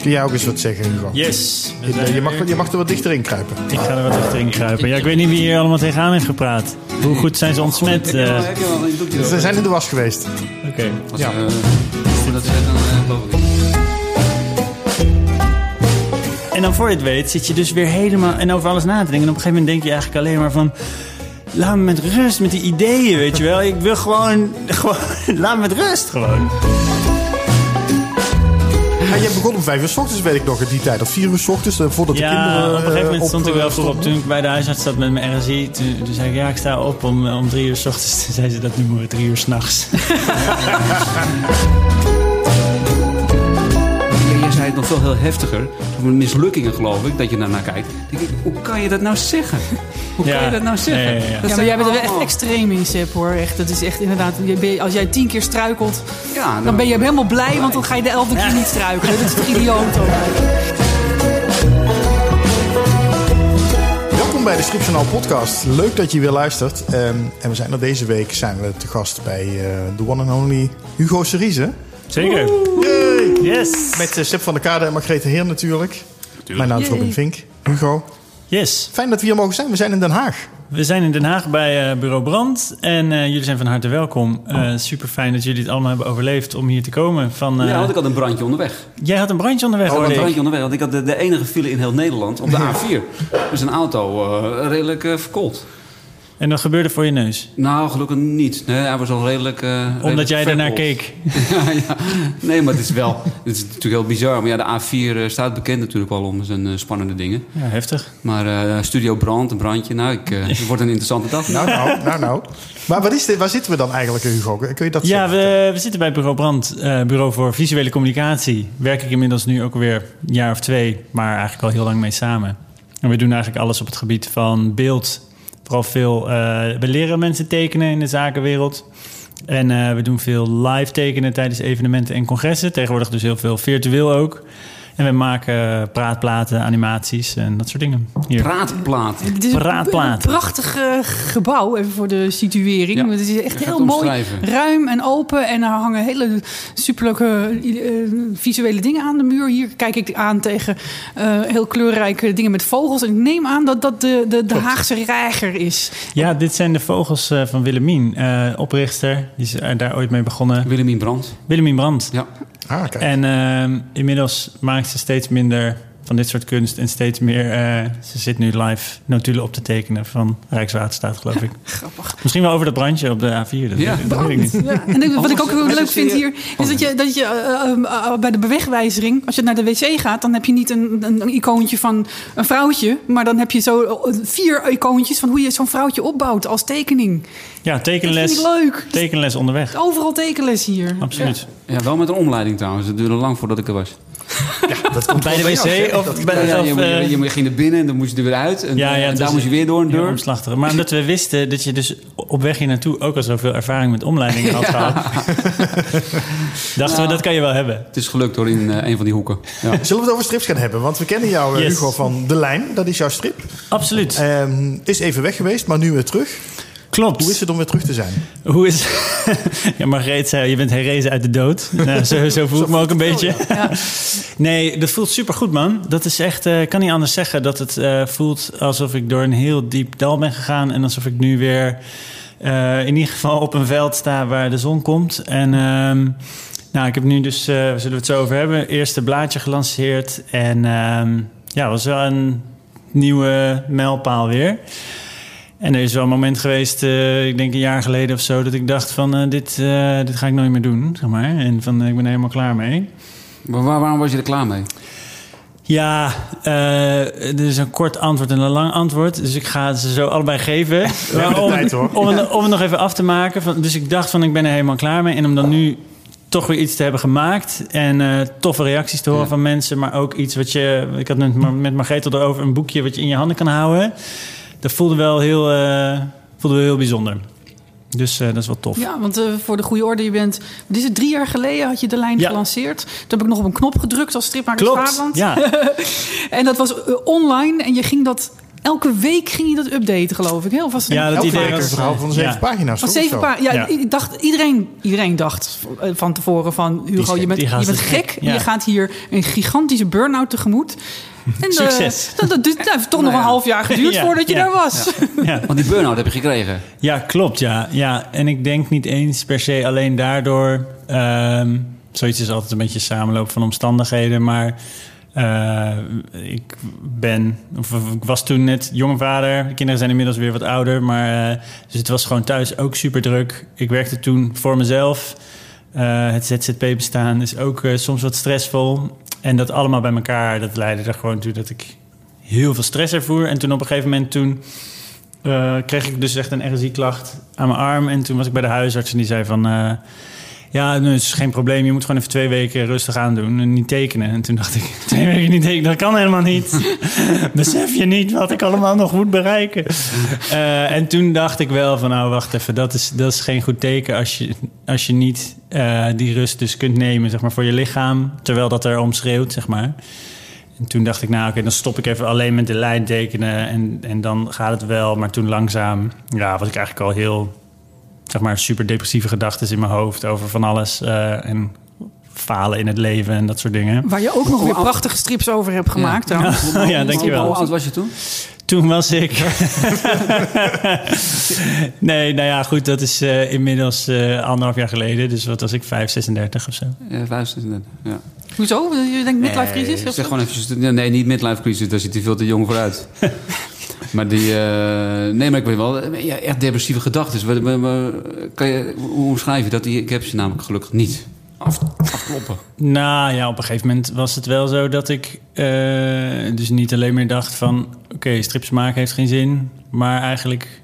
Kun jij ook eens wat zeggen, Hugo? Yes. we Je, je, mag, je mag er wat dichter in kruipen. Ik ga er wat dichterin kruipen. Ja, ik weet niet wie hier allemaal tegenaan heeft gepraat. Hoe goed zijn ze ontsmet? eh, Oké. Ze zijn in de was geweest. Als, Ja. eh, dat. En dan voor je het weet zit je dus weer helemaal en over alles na te denken. En op een gegeven moment denk je eigenlijk alleen maar van... Laat me met rust, met die ideeën, weet je wel. Ik wil gewoon... gewoon laat me met rust, gewoon. Ja, je begon om vijf uur s ochtends, weet ik nog, in die tijd. Of vier uur s ochtends, eh, voordat de kinderen Ja, op een gegeven moment eh, stond ik wel eh, vroeg op. stonden. Toen ik bij de huisarts zat met mijn RSI, toen, toen zei ik... Ja, ik sta op om, om drie uur s ochtends. Toen zei ze, dat noemen we drie uur s'nachts. Ja, zei het nog veel heel heftiger. Mislukkingen, geloof ik, dat je daarnaar kijkt. Dan denk ik, hoe kan je dat nou zeggen? Hoe Ja. kan je dat nou zeggen? Ja, ja, ja. Dat Ja, maar jij bent er wel echt extreem in, Sepp, hoor. Echt, dat is echt inderdaad... Als jij tien keer struikelt, Ja, dan ben je helemaal blij... want dan ga je de elfde keer niet struikelen. Dat is toch idioot ook. Welkom bij de Stripjournaal podcast. Leuk dat je weer luistert. Ehm, en we zijn er deze week zijn we te gast bij eh, de one and only Hugo Cerise. Zeker. Yes. Met uh, Sip van der Kade en Margrethe Heer natuurlijk. Mijn naam is Yay. Robin Vink. Hugo, Yes. fijn dat we hier mogen zijn. We zijn in Den Haag. We zijn in Den Haag bij eh, Bureau Brand. En eh, jullie zijn van harte welkom. Super fijn dat jullie het allemaal hebben overleefd om hier te komen. Van, eh, Ja, want ik had een brandje onderweg. Jij had een brandje onderweg, Ik had een brandje onderweg, want ik had de, de enige file in heel Nederland op de A4. Dus een auto eh, redelijk eh verkoold. En dat gebeurde voor je neus. Nou, gelukkig niet. Nee, hij was al redelijk. eh, Omdat redelijk jij daarnaar keek. ja, ja. Nee, maar het is wel. Het is natuurlijk heel bizar. Maar ja, de A4 eh, staat bekend natuurlijk wel om zijn eh, spannende dingen. Ja, heftig. Maar eh, Studio Brand, een brandje. Nou, ik, eh, het wordt een interessante dag. Nou, nou, nou, nou. Maar wat is dit? waar zitten we dan eigenlijk, Hugo? Kun je dat Ja, we, we zitten bij Bureau Brand, eh, Bureau voor Visuele Communicatie. Werk ik inmiddels nu ook weer een jaar of twee, maar eigenlijk al heel lang mee samen. En we doen eigenlijk alles op het gebied van beeld. Vooral veel, eh, we leren mensen tekenen in de zakenwereld. En eh, we doen veel live tekenen tijdens evenementen en congressen. Tegenwoordig dus heel veel virtueel ook. En we maken praatplaten, animaties en dat soort dingen. Hier. Praatplaat. Het is een Praatplaat. prachtig eh, gebouw, even voor de situering. Ja, Het is echt heel mooi, ruim en open. En er hangen hele superleuke eh, visuele dingen aan de muur. Hier kijk ik aan tegen eh, heel kleurrijke dingen met vogels. En ik neem aan dat dat de, de, de Haagse reiger is. Ja, dit zijn de vogels eh, van Willemien, eh, oprichter. Die is daar ooit mee begonnen. Willemien Brand. Willemien Brandt. Ja. Ah. En ehm, inmiddels maakt ze steeds minder van dit soort kunst en steeds meer. eh, ze zit nu live notulen op te tekenen van Rijkswaterstaat, geloof ik. Grappig. Misschien wel over dat brandje op de A4. Dat, Ja. weet, ik- dat weet ik niet. Ja, en wat ik ook heel leuk vind hier, is dat je, dat je eh, eh, bij de bewegwijzering, als je naar de wc gaat, dan heb je niet een, een, een icoontje van een vrouwtje, maar dan heb je zo vier icoontjes van hoe je zo'n vrouwtje opbouwt als tekening. Ja, Dat tekenles, vind ik leuk. tekenles onderweg. Overal tekenles hier. Absoluut. ja, wel met een omleiding trouwens. Het duurde lang voordat ik er was. Dat komt Bij de wc of Dat- bij Ja, of, je, moet- eh, je, je ging er binnen en dan moest je er weer uit. En, Ja, ja, en het daar moest je weer door een deur. Maar omdat we wisten dat je dus op weg hier naartoe ook al zoveel ervaring met omleidingen had gehad, dachten we Nou. dat kan je wel hebben. Het is gelukt hoor, in eh, een van die hoeken. Ja. Zullen we het over strips gaan hebben? Want we kennen jou, eh, Yes. Hugo, van De Lijn. Dat is jouw strip. Absoluut. Ehm, is even weg geweest, maar nu weer terug. Klopt. Hoe is het om weer terug te zijn? Hoe is... ja, Margreet zei, je bent herrezen uit de dood. Nou, zo, zo voel ik me ook een beetje. Nee, dat voelt supergoed, man. Dat is echt... eh, Ik kan niet anders zeggen dat het eh, voelt alsof ik door een heel diep dal ben gegaan. En alsof ik nu weer eh, in ieder geval op een veld sta waar de zon komt. En... ehm, nou, ik heb nu dus, zullen we het zo over hebben, eerste blaadje gelanceerd. En ehm ja, was wel een nieuwe mijlpaal weer. En er is wel een moment geweest, eh, ik denk een jaar geleden of zo, dat ik dacht van eh, dit, eh, dit ga ik nooit meer doen, zeg maar. En van ik ben er helemaal klaar mee. Maar waar, waarom was je er klaar mee? Ja, eh er is een kort antwoord en een lang antwoord. Dus ik ga ze zo allebei geven. om, tijd, hoor. Om, het, om het nog even af te maken. Van, dus ik dacht van ik ben er helemaal klaar mee. En om dan nu toch weer iets te hebben gemaakt. En eh, toffe reacties te horen Ja. van mensen. Maar ook iets wat je... Ik had net met met Margrethe erover een boekje wat je in je handen kan houden. Dat voelde wel heel, eh, voelde wel heel bijzonder. Dus eh, dat is wel tof. Ja, want eh, voor de goede orde, je bent... Dit is het drie jaar geleden, had je de lijn Ja. gelanceerd. Toen heb ik nog op een knop gedrukt als stripmaker Klopt, ja. En dat was online en je ging dat elke week ging hij dat updaten, geloof ik. Heel vast. Ja, dat Elke idee week was- een verhaal van zeven ja. pagina's. Van of zeven paar. Ja, Ja. ik dacht, iedereen, iedereen dacht van tevoren van Hugo, je bent, je bent gek. gek, ja. Je gaat hier een gigantische burn-out tegemoet. En, eh, Succes. dat, dat, dat heeft toch nog een half jaar geduurd Ja, voordat je ja. daar was. Ja. Want die burn-out heb je gekregen. Ja, klopt. Ja. Ja, en ik denk niet eens per se alleen daardoor. ehm, zoiets is altijd een beetje samenloop van omstandigheden. Maar eh, ik ben, of ik was toen net jonge vader. De kinderen zijn inmiddels weer wat ouder. Maar, eh, dus het was gewoon thuis ook super druk. Ik werkte toen voor mezelf. Eh, het ZZP-bestaan is ook soms wat stressvol. En dat allemaal bij elkaar, dat leidde er gewoon toe dat ik heel veel stress ervoer. En toen op een gegeven moment toen eh, kreeg ik dus echt een RSI-klacht aan mijn arm. En toen was ik bij de huisarts en die zei van... eh, ja, nu is geen probleem. Je moet gewoon even twee weken rustig aandoen en niet tekenen. En toen dacht ik, twee weken niet tekenen, dat kan helemaal niet. Besef je niet wat ik allemaal nog moet bereiken? Eh, en toen dacht ik wel van, nou wacht even, dat is, dat is geen goed teken... als je, als je niet eh, die rust dus kunt nemen zeg maar, voor je lichaam... terwijl dat er om schreeuwt, zeg maar. En toen dacht ik, nou oké, dan stop ik even alleen met de lijn tekenen en, en dan gaat het wel. Maar toen langzaam, ja, was ik eigenlijk al heel, zeg maar, super depressieve gedachten in mijn hoofd over van alles. eh, en falen in het leven en dat soort dingen. Waar je ook nog weer prachtige strips over hebt gemaakt. Ja. Ja, Hoe dankjewel. oud was je toen? Toen was ik. nee, nou ja, goed, dat is eh, inmiddels eh, anderhalf jaar geleden. Dus wat was ik, 5, 36 of zo. Ja, 25. Ja. Hoezo? Je denkt midlife crisis? Nee, zeg gewoon even... Nee, niet midlife crisis. Daar zit hij veel te jong voor uit. maar die... eh, nee, maar ik weet wel... eh, Ja, echt depressieve gedachten. Wat- Kan je, hoe omschrijf je dat? Die- Ik heb ze namelijk gelukkig niet. Af, afkloppen. Nou ja, op een gegeven moment was het wel zo dat ik eh, dus niet alleen meer dacht van... oké, strips maken heeft geen zin. Maar eigenlijk,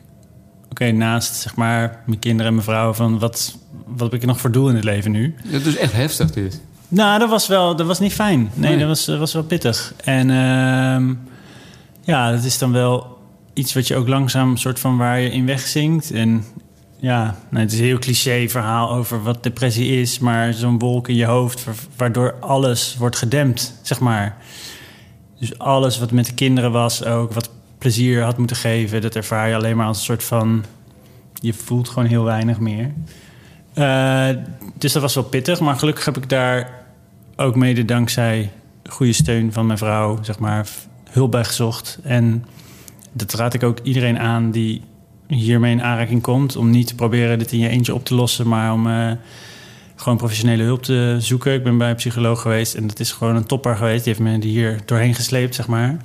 oké, naast zeg maar mijn kinderen en mijn vrouw... van wat, wat heb ik nog voor doel in het leven nu? Het is echt heftig, dit. Nou, dat was wel, dat was niet fijn. Nee, Nee. dat was, dat was wel pittig. En ehm, ja, dat is dan wel iets wat je ook langzaam soort van waar je in wegzinkt. En ja, nou, het is een heel cliché verhaal over wat depressie is, maar zo'n wolk in je hoofd wa- waardoor alles wordt gedempt, zeg maar. Dus alles wat met de kinderen was, ook wat plezier had moeten geven, dat ervaar je alleen maar als een soort van. Je voelt gewoon heel weinig meer. Eh, dus dat was wel pittig, maar gelukkig heb ik daar ook mede dankzij goede steun van mijn vrouw, zeg maar, hulp bij gezocht. En dat raad ik ook iedereen aan die hiermee in aanraking komt, om niet te proberen dit in je eentje op te lossen, maar om eh, gewoon professionele hulp te zoeken. Ik ben bij een psycholoog geweest en dat is gewoon een topper geweest. Die heeft me hier doorheen gesleept, zeg maar.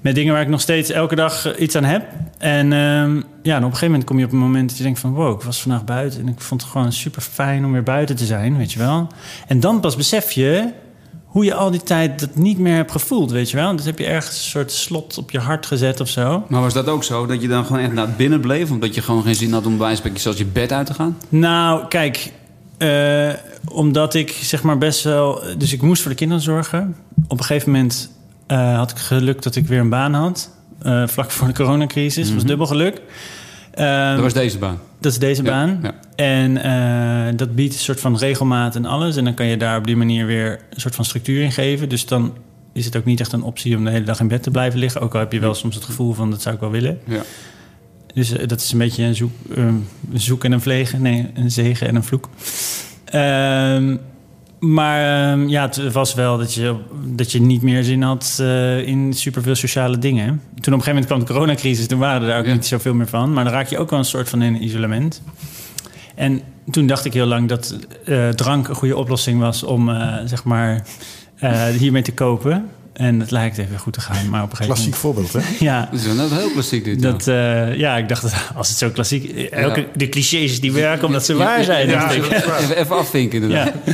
Met dingen waar ik nog steeds elke dag eh, iets aan heb. En ehm, ja, op een gegeven moment kom je op een moment dat je denkt van... wow, ik was vandaag buiten en ik vond het gewoon super fijn om weer buiten te zijn, weet je wel. En dan pas besef je hoe je al die tijd dat niet meer hebt gevoeld, weet je wel. Dus heb je ergens een soort slot op je hart gezet of zo. Maar was dat ook zo? Dat je dan gewoon echt naar binnen bleef? Omdat je gewoon geen zin had om bij een zelfs je bed uit te gaan? Nou, kijk, eh, omdat ik zeg maar best wel... Dus ik moest voor de kinderen zorgen. Op een gegeven moment eh, had ik geluk dat ik weer een baan had. eh, vlak voor de coronacrisis. was dubbel geluk. Ehm, Dat was deze baan. dat is deze Ja, baan. ja. En eh, dat biedt een soort van regelmaat en alles. En dan kan je daar op die manier weer een soort van structuur in geven. Dus dan is het ook niet echt een optie om de hele dag in bed te blijven liggen. Ook al heb je wel soms het gevoel van dat zou ik wel willen. Ja. Dus eh, dat is een beetje een zoek, eh, een zoek en een vlegen. Nee, een zegen en een vloek. Ehm, maar ehm, ja, het was wel dat je, dat je niet meer zin had eh, in superveel sociale dingen. Toen op een gegeven moment kwam de coronacrisis, toen waren er daar ook Ja. niet zoveel meer van. Maar dan raak je ook wel een soort van in isolement. En toen dacht ik heel lang dat eh, drank een goede oplossing was om eh, zeg maar hiermee te kopen. En het lijkt even goed te gaan, maar op een gegeven Klassiek voorbeeld, hè? Ja, Dat is wel heel klassiek dit. dat, eh, ja, ik dacht, dat als het zo klassiek... Elke, De clichés die werken omdat ze waar zijn, Ja. Even, even afvinken inderdaad. Ja.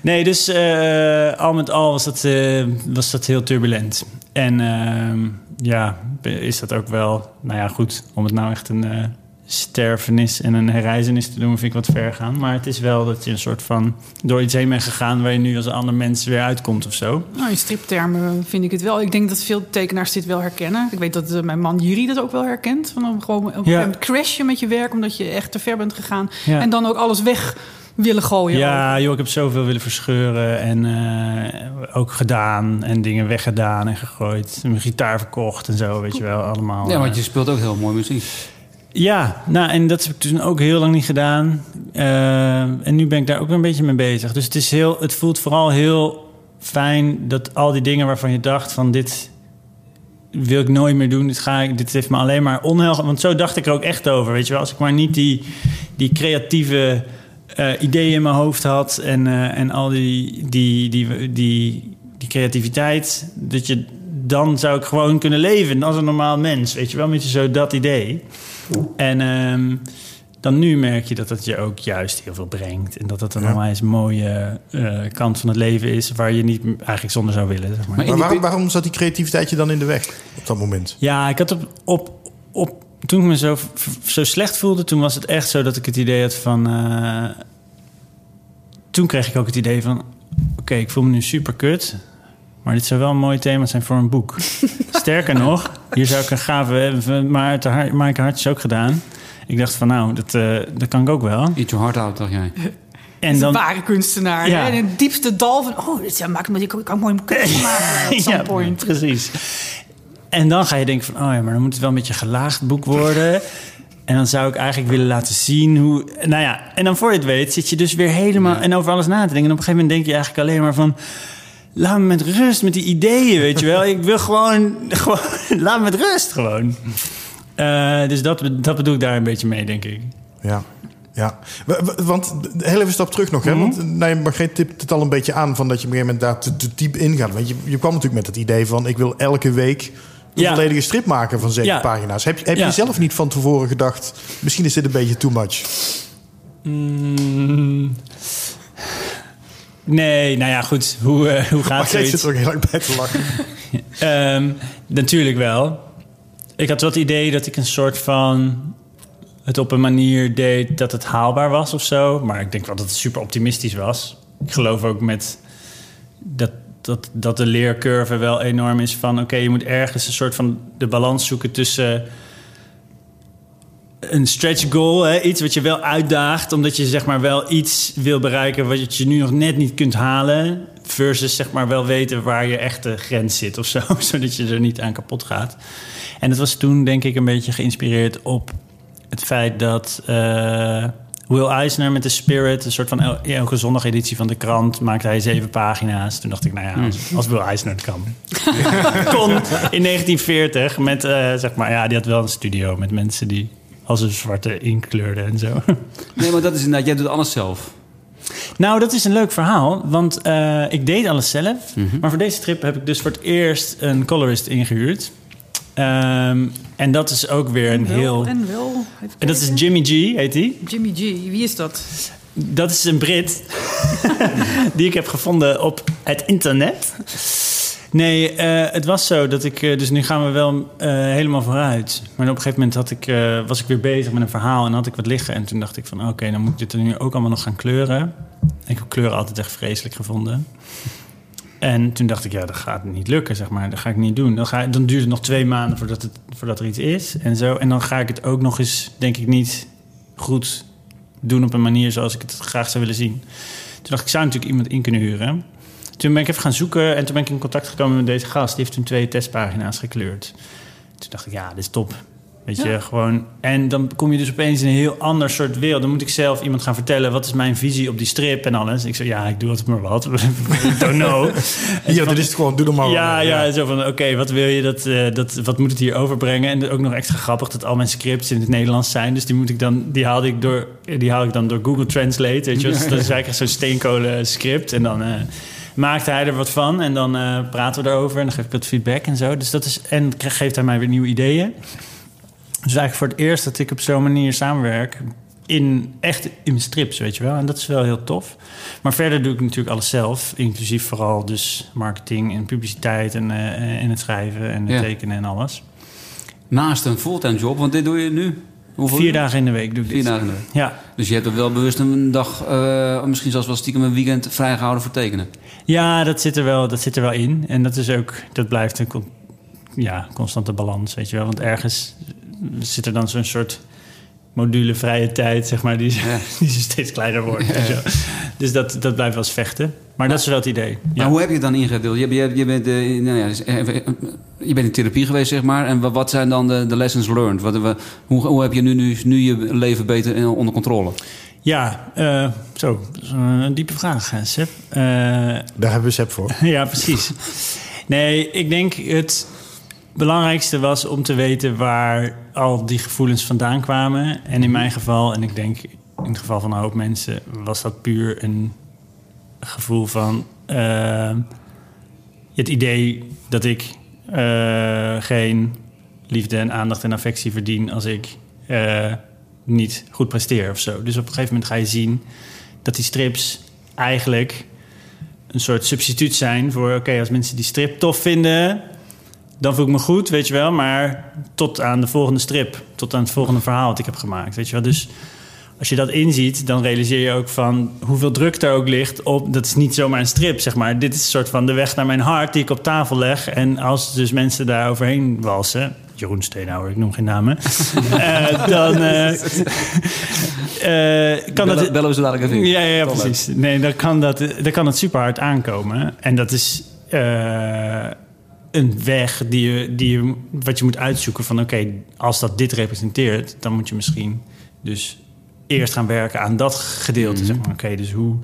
Nee, dus eh, al met al was dat, eh, was dat heel turbulent. En ehm, ja, is dat ook wel... Nou ja, goed, om het nou echt een eh, sterfenis en een herreizenis te doen... vind ik wat ver gaan. Maar het is wel dat je een soort van... door iets heen bent gegaan... waar je nu als een ander mens weer uitkomt of zo. Nou, in striptermen vind ik het wel. Ik denk dat veel tekenaars dit wel herkennen. Ik weet dat eh, mijn man Juri dat ook wel herkent. Van dan gewoon op een crashen met je werk... omdat je echt te ver bent gegaan. Ja. En dan ook alles weg willen gooien. Ja, joh, ik heb zoveel willen verscheuren en eh, ook gedaan en dingen weggedaan en gegooid. Mijn gitaar verkocht en zo, weet je wel, allemaal. Ja, want eh. je speelt ook heel mooi muziek. Ja, nou, en dat heb ik toen ook heel lang niet gedaan. Eh, en nu ben ik daar ook een beetje mee bezig. Dus het, is heel, het voelt vooral heel fijn dat al die dingen waarvan je dacht van dit wil ik nooit meer doen. Dit, ga ik, dit heeft me alleen maar onheil. Want zo dacht ik er ook echt over. Weet je wel, als ik maar niet die, die creatieve eh, ideeën in mijn hoofd had en, eh, en al die, die, die, die, die creativiteit, dat je dan zou ik gewoon kunnen leven als een normaal mens. Weet je wel, met je zo dat idee. En ehm, dan nu merk je dat het je ook juist heel veel brengt. En dat het een Ja. onwijs mooie eh, kant van het leven is... waar je niet eigenlijk zonder zou willen, zeg maar. Maar waarom, waarom zat die creativiteit je dan in de weg op dat moment? Ja, ik had op, op, op toen ik me zo, zo slecht voelde, toen was het echt zo dat ik het idee had van. eh, toen kreeg ik ook het idee van: oké, ik voel me nu super kut. Maar dit zou wel een mooi thema zijn voor een boek. Sterker nog, hier zou ik een gave. Maar het har- Maaike Hartjes ook gedaan. Ik dacht van nou, dat, eh, dat kan ik ook wel. Eat your heart out, dacht jij. En En dan, een ware kunstenaar. Ja. hè? In het diepste dal van... Oh, dit ja, maakt me, ik kan mooi kunst maken. Ja, point. precies. En dan ga je denken van, oh ja, maar dan moet het wel een beetje een gelaagd boek worden. En dan zou ik eigenlijk willen laten zien hoe... Nou ja, en dan voor je het weet zit je dus weer helemaal... en over alles na te denken. En op een gegeven moment denk je eigenlijk alleen maar van... Laat me met rust met die ideeën, weet je wel. Ik wil gewoon... gewoon laat me met rust gewoon. Eh, dus dat, dat bedoel ik daar een beetje mee, denk ik. Ja. Ja, want heel even een stap terug nog. Hè? Mhm. Want nou, Margreet tipt het al een beetje aan van dat je op een gegeven moment daar te, te diep ingaat. Want je, je kwam natuurlijk met het idee van ik wil elke week een Ja. volledige strip maken van zeven Ja. pagina's. Heb, je- heb Ja. je zelf niet van tevoren gedacht, misschien is dit een beetje too much? Mm. Nee, nou ja, goed. Hoe, eh, hoe gaat Margreet zoiets? zit er ook heel lang bij te lachen. Ehm, natuurlijk wel. Ik had wel het idee dat ik een soort van het op een manier deed dat het haalbaar was of zo. Maar ik denk wel dat het super optimistisch was. Ik geloof ook met dat, dat, dat de leercurve wel enorm is van... oké, je moet ergens een soort van de balans zoeken tussen een stretch goal, hè, iets wat je wel uitdaagt, omdat je zeg maar wel iets wil bereiken wat je nu nog net niet kunt halen, versus zeg maar wel weten waar je echte grens zit of zo, zodat je er niet aan kapot gaat. En het was toen denk ik een beetje geïnspireerd op het feit dat eh, Will Eisner met The Spirit, een soort van el- elke zondageditie van de krant, maakte hij zeven pagina's. Toen dacht ik, nou ja, als, als Will Eisner het kan. kon in 1940 met, eh, zeg maar, ja, die had wel een studio met mensen die als een zwarte inkleurden en zo. Nee, maar dat is inderdaad, jij doet alles zelf. Nou, dat is een leuk verhaal, want eh, ik deed alles zelf. Maar voor deze trip heb ik dus voor het eerst een colorist ingehuurd. Ehm, en dat is ook weer een Wel heel... En wel. Even En dat is. Jimmy G, heet hij. Jimmy G. Wie is dat? Dat is een Brit die ik heb gevonden op het internet. Nee, eh, het was zo dat ik... eh, dus nu gaan we wel eh, helemaal vooruit. Maar op een gegeven moment had ik, was ik weer bezig met een verhaal... en had ik wat liggen. En toen dacht ik van... oké, dan moet ik dit er nu ook allemaal nog gaan kleuren. Ik heb kleuren altijd echt vreselijk gevonden. En toen dacht ik, ja, dat gaat niet lukken, zeg maar. Dat ga ik niet doen. Dan, ga, dan duurt het nog twee maanden voordat, het, voordat er iets is. En, zo. en dan ga ik het ook nog eens, denk ik, niet goed doen op een manier zoals ik het graag zou willen zien. Toen dacht ik zou natuurlijk iemand in kunnen huren. Toen ben ik even gaan zoeken en toen ben ik in contact gekomen met deze gast. Die heeft toen twee testpagina's gekleurd. Toen dacht ik, ja, dit is top. Weet je, gewoon... En dan kom je dus opeens in een heel ander soort wereld. Dan moet ik zelf iemand gaan vertellen... wat is mijn visie op die strip en alles. Ik zei, ja, ik doe het maar wat. I don't know. Ja, dit is het gewoon, doe er maar ja, ja, zo van, oké, wat wil je, dat, eh, dat, wat moet het hier overbrengen? En ook nog extra grappig dat al mijn scripts in het Nederlands zijn. Dus die, moet ik dan, die, haalde ik door, die haal ik dan door Google Translate, weet je. Dus dat is eigenlijk zo'n steenkolen script. En dan eh, maakte hij er wat van en dan eh, praten we erover. En dan geef ik wat feedback en zo. Dus dat is, en geeft hij mij weer nieuwe ideeën. Dus eigenlijk voor het eerst dat ik op zo'n manier samenwerk... In, echt in mijn strips, weet je wel. En dat is wel heel tof. Maar verder doe ik natuurlijk alles zelf. Inclusief vooral dus marketing en publiciteit... en, eh, en het schrijven en het Ja. tekenen en alles. Naast een fulltime job, want dit doe je nu. Hoeveel Vier uur? dagen in de week doe ik Vier dit. dagen in de week. Ja. Dus je hebt er wel bewust een dag, eh, misschien zelfs wel stiekem een weekend vrijgehouden voor tekenen. ja, dat zit, er wel, dat zit er wel in. En dat is ook... Dat blijft een ja, constante balans, weet je wel. Want ergens zit er dan zo'n soort module vrije tijd, zeg maar, die, Ja. die ze steeds kleiner wordt. en zo. Dus dat, dat blijft wel eens vechten. Maar dat is wel het idee. Maar Ja. hoe heb je het dan ingedeeld? Je, je, je, bent, eh, nou ja, dus even- je bent in therapie geweest, zeg maar. En wat, zijn dan de, de lessons learned? Wat, hoe, hoe heb je nu, nu, nu je leven beter in- onder controle? Ja, eh, zo, een diepe vraag, Seb. Eh, Daar hebben we Seb voor. ja, precies. Nee, ik denk het belangrijkste was om te weten waar al die gevoelens vandaan kwamen. En in mijn geval, en ik denk in het geval van een hoop mensen, was dat puur een gevoel van eh, het idee dat ik eh, geen liefde en aandacht en affectie verdien als ik eh, niet goed presteer of zo. Dus op een gegeven moment ga je zien dat die strips eigenlijk een soort substituut zijn voor... oké, als mensen die strip tof vinden, dan voel ik me goed, weet je wel. Maar tot aan de volgende strip, tot aan het volgende verhaal dat ik heb gemaakt, weet je wel. Dus als je dat inziet, dan realiseer je ook van hoeveel druk er ook ligt op... dat is niet zomaar een strip, zeg maar. Dit is een soort van de weg naar mijn hart die ik op tafel leg. En als dus mensen daar overheen walsen... Jeroen Steenhouwer, ik noem geen namen... eh, dan eh, eh, kan dat... Bellen, we ze dadelijk even. Ja, ja, ja, precies. Nee, dan kan, dat, dan kan het super hard aankomen. En dat is een weg die je, die je, wat je moet uitzoeken van... oké, als dat dit representeert, dan moet je misschien dus eerst gaan werken aan dat gedeelte. zeg maar. Oké, dus hoe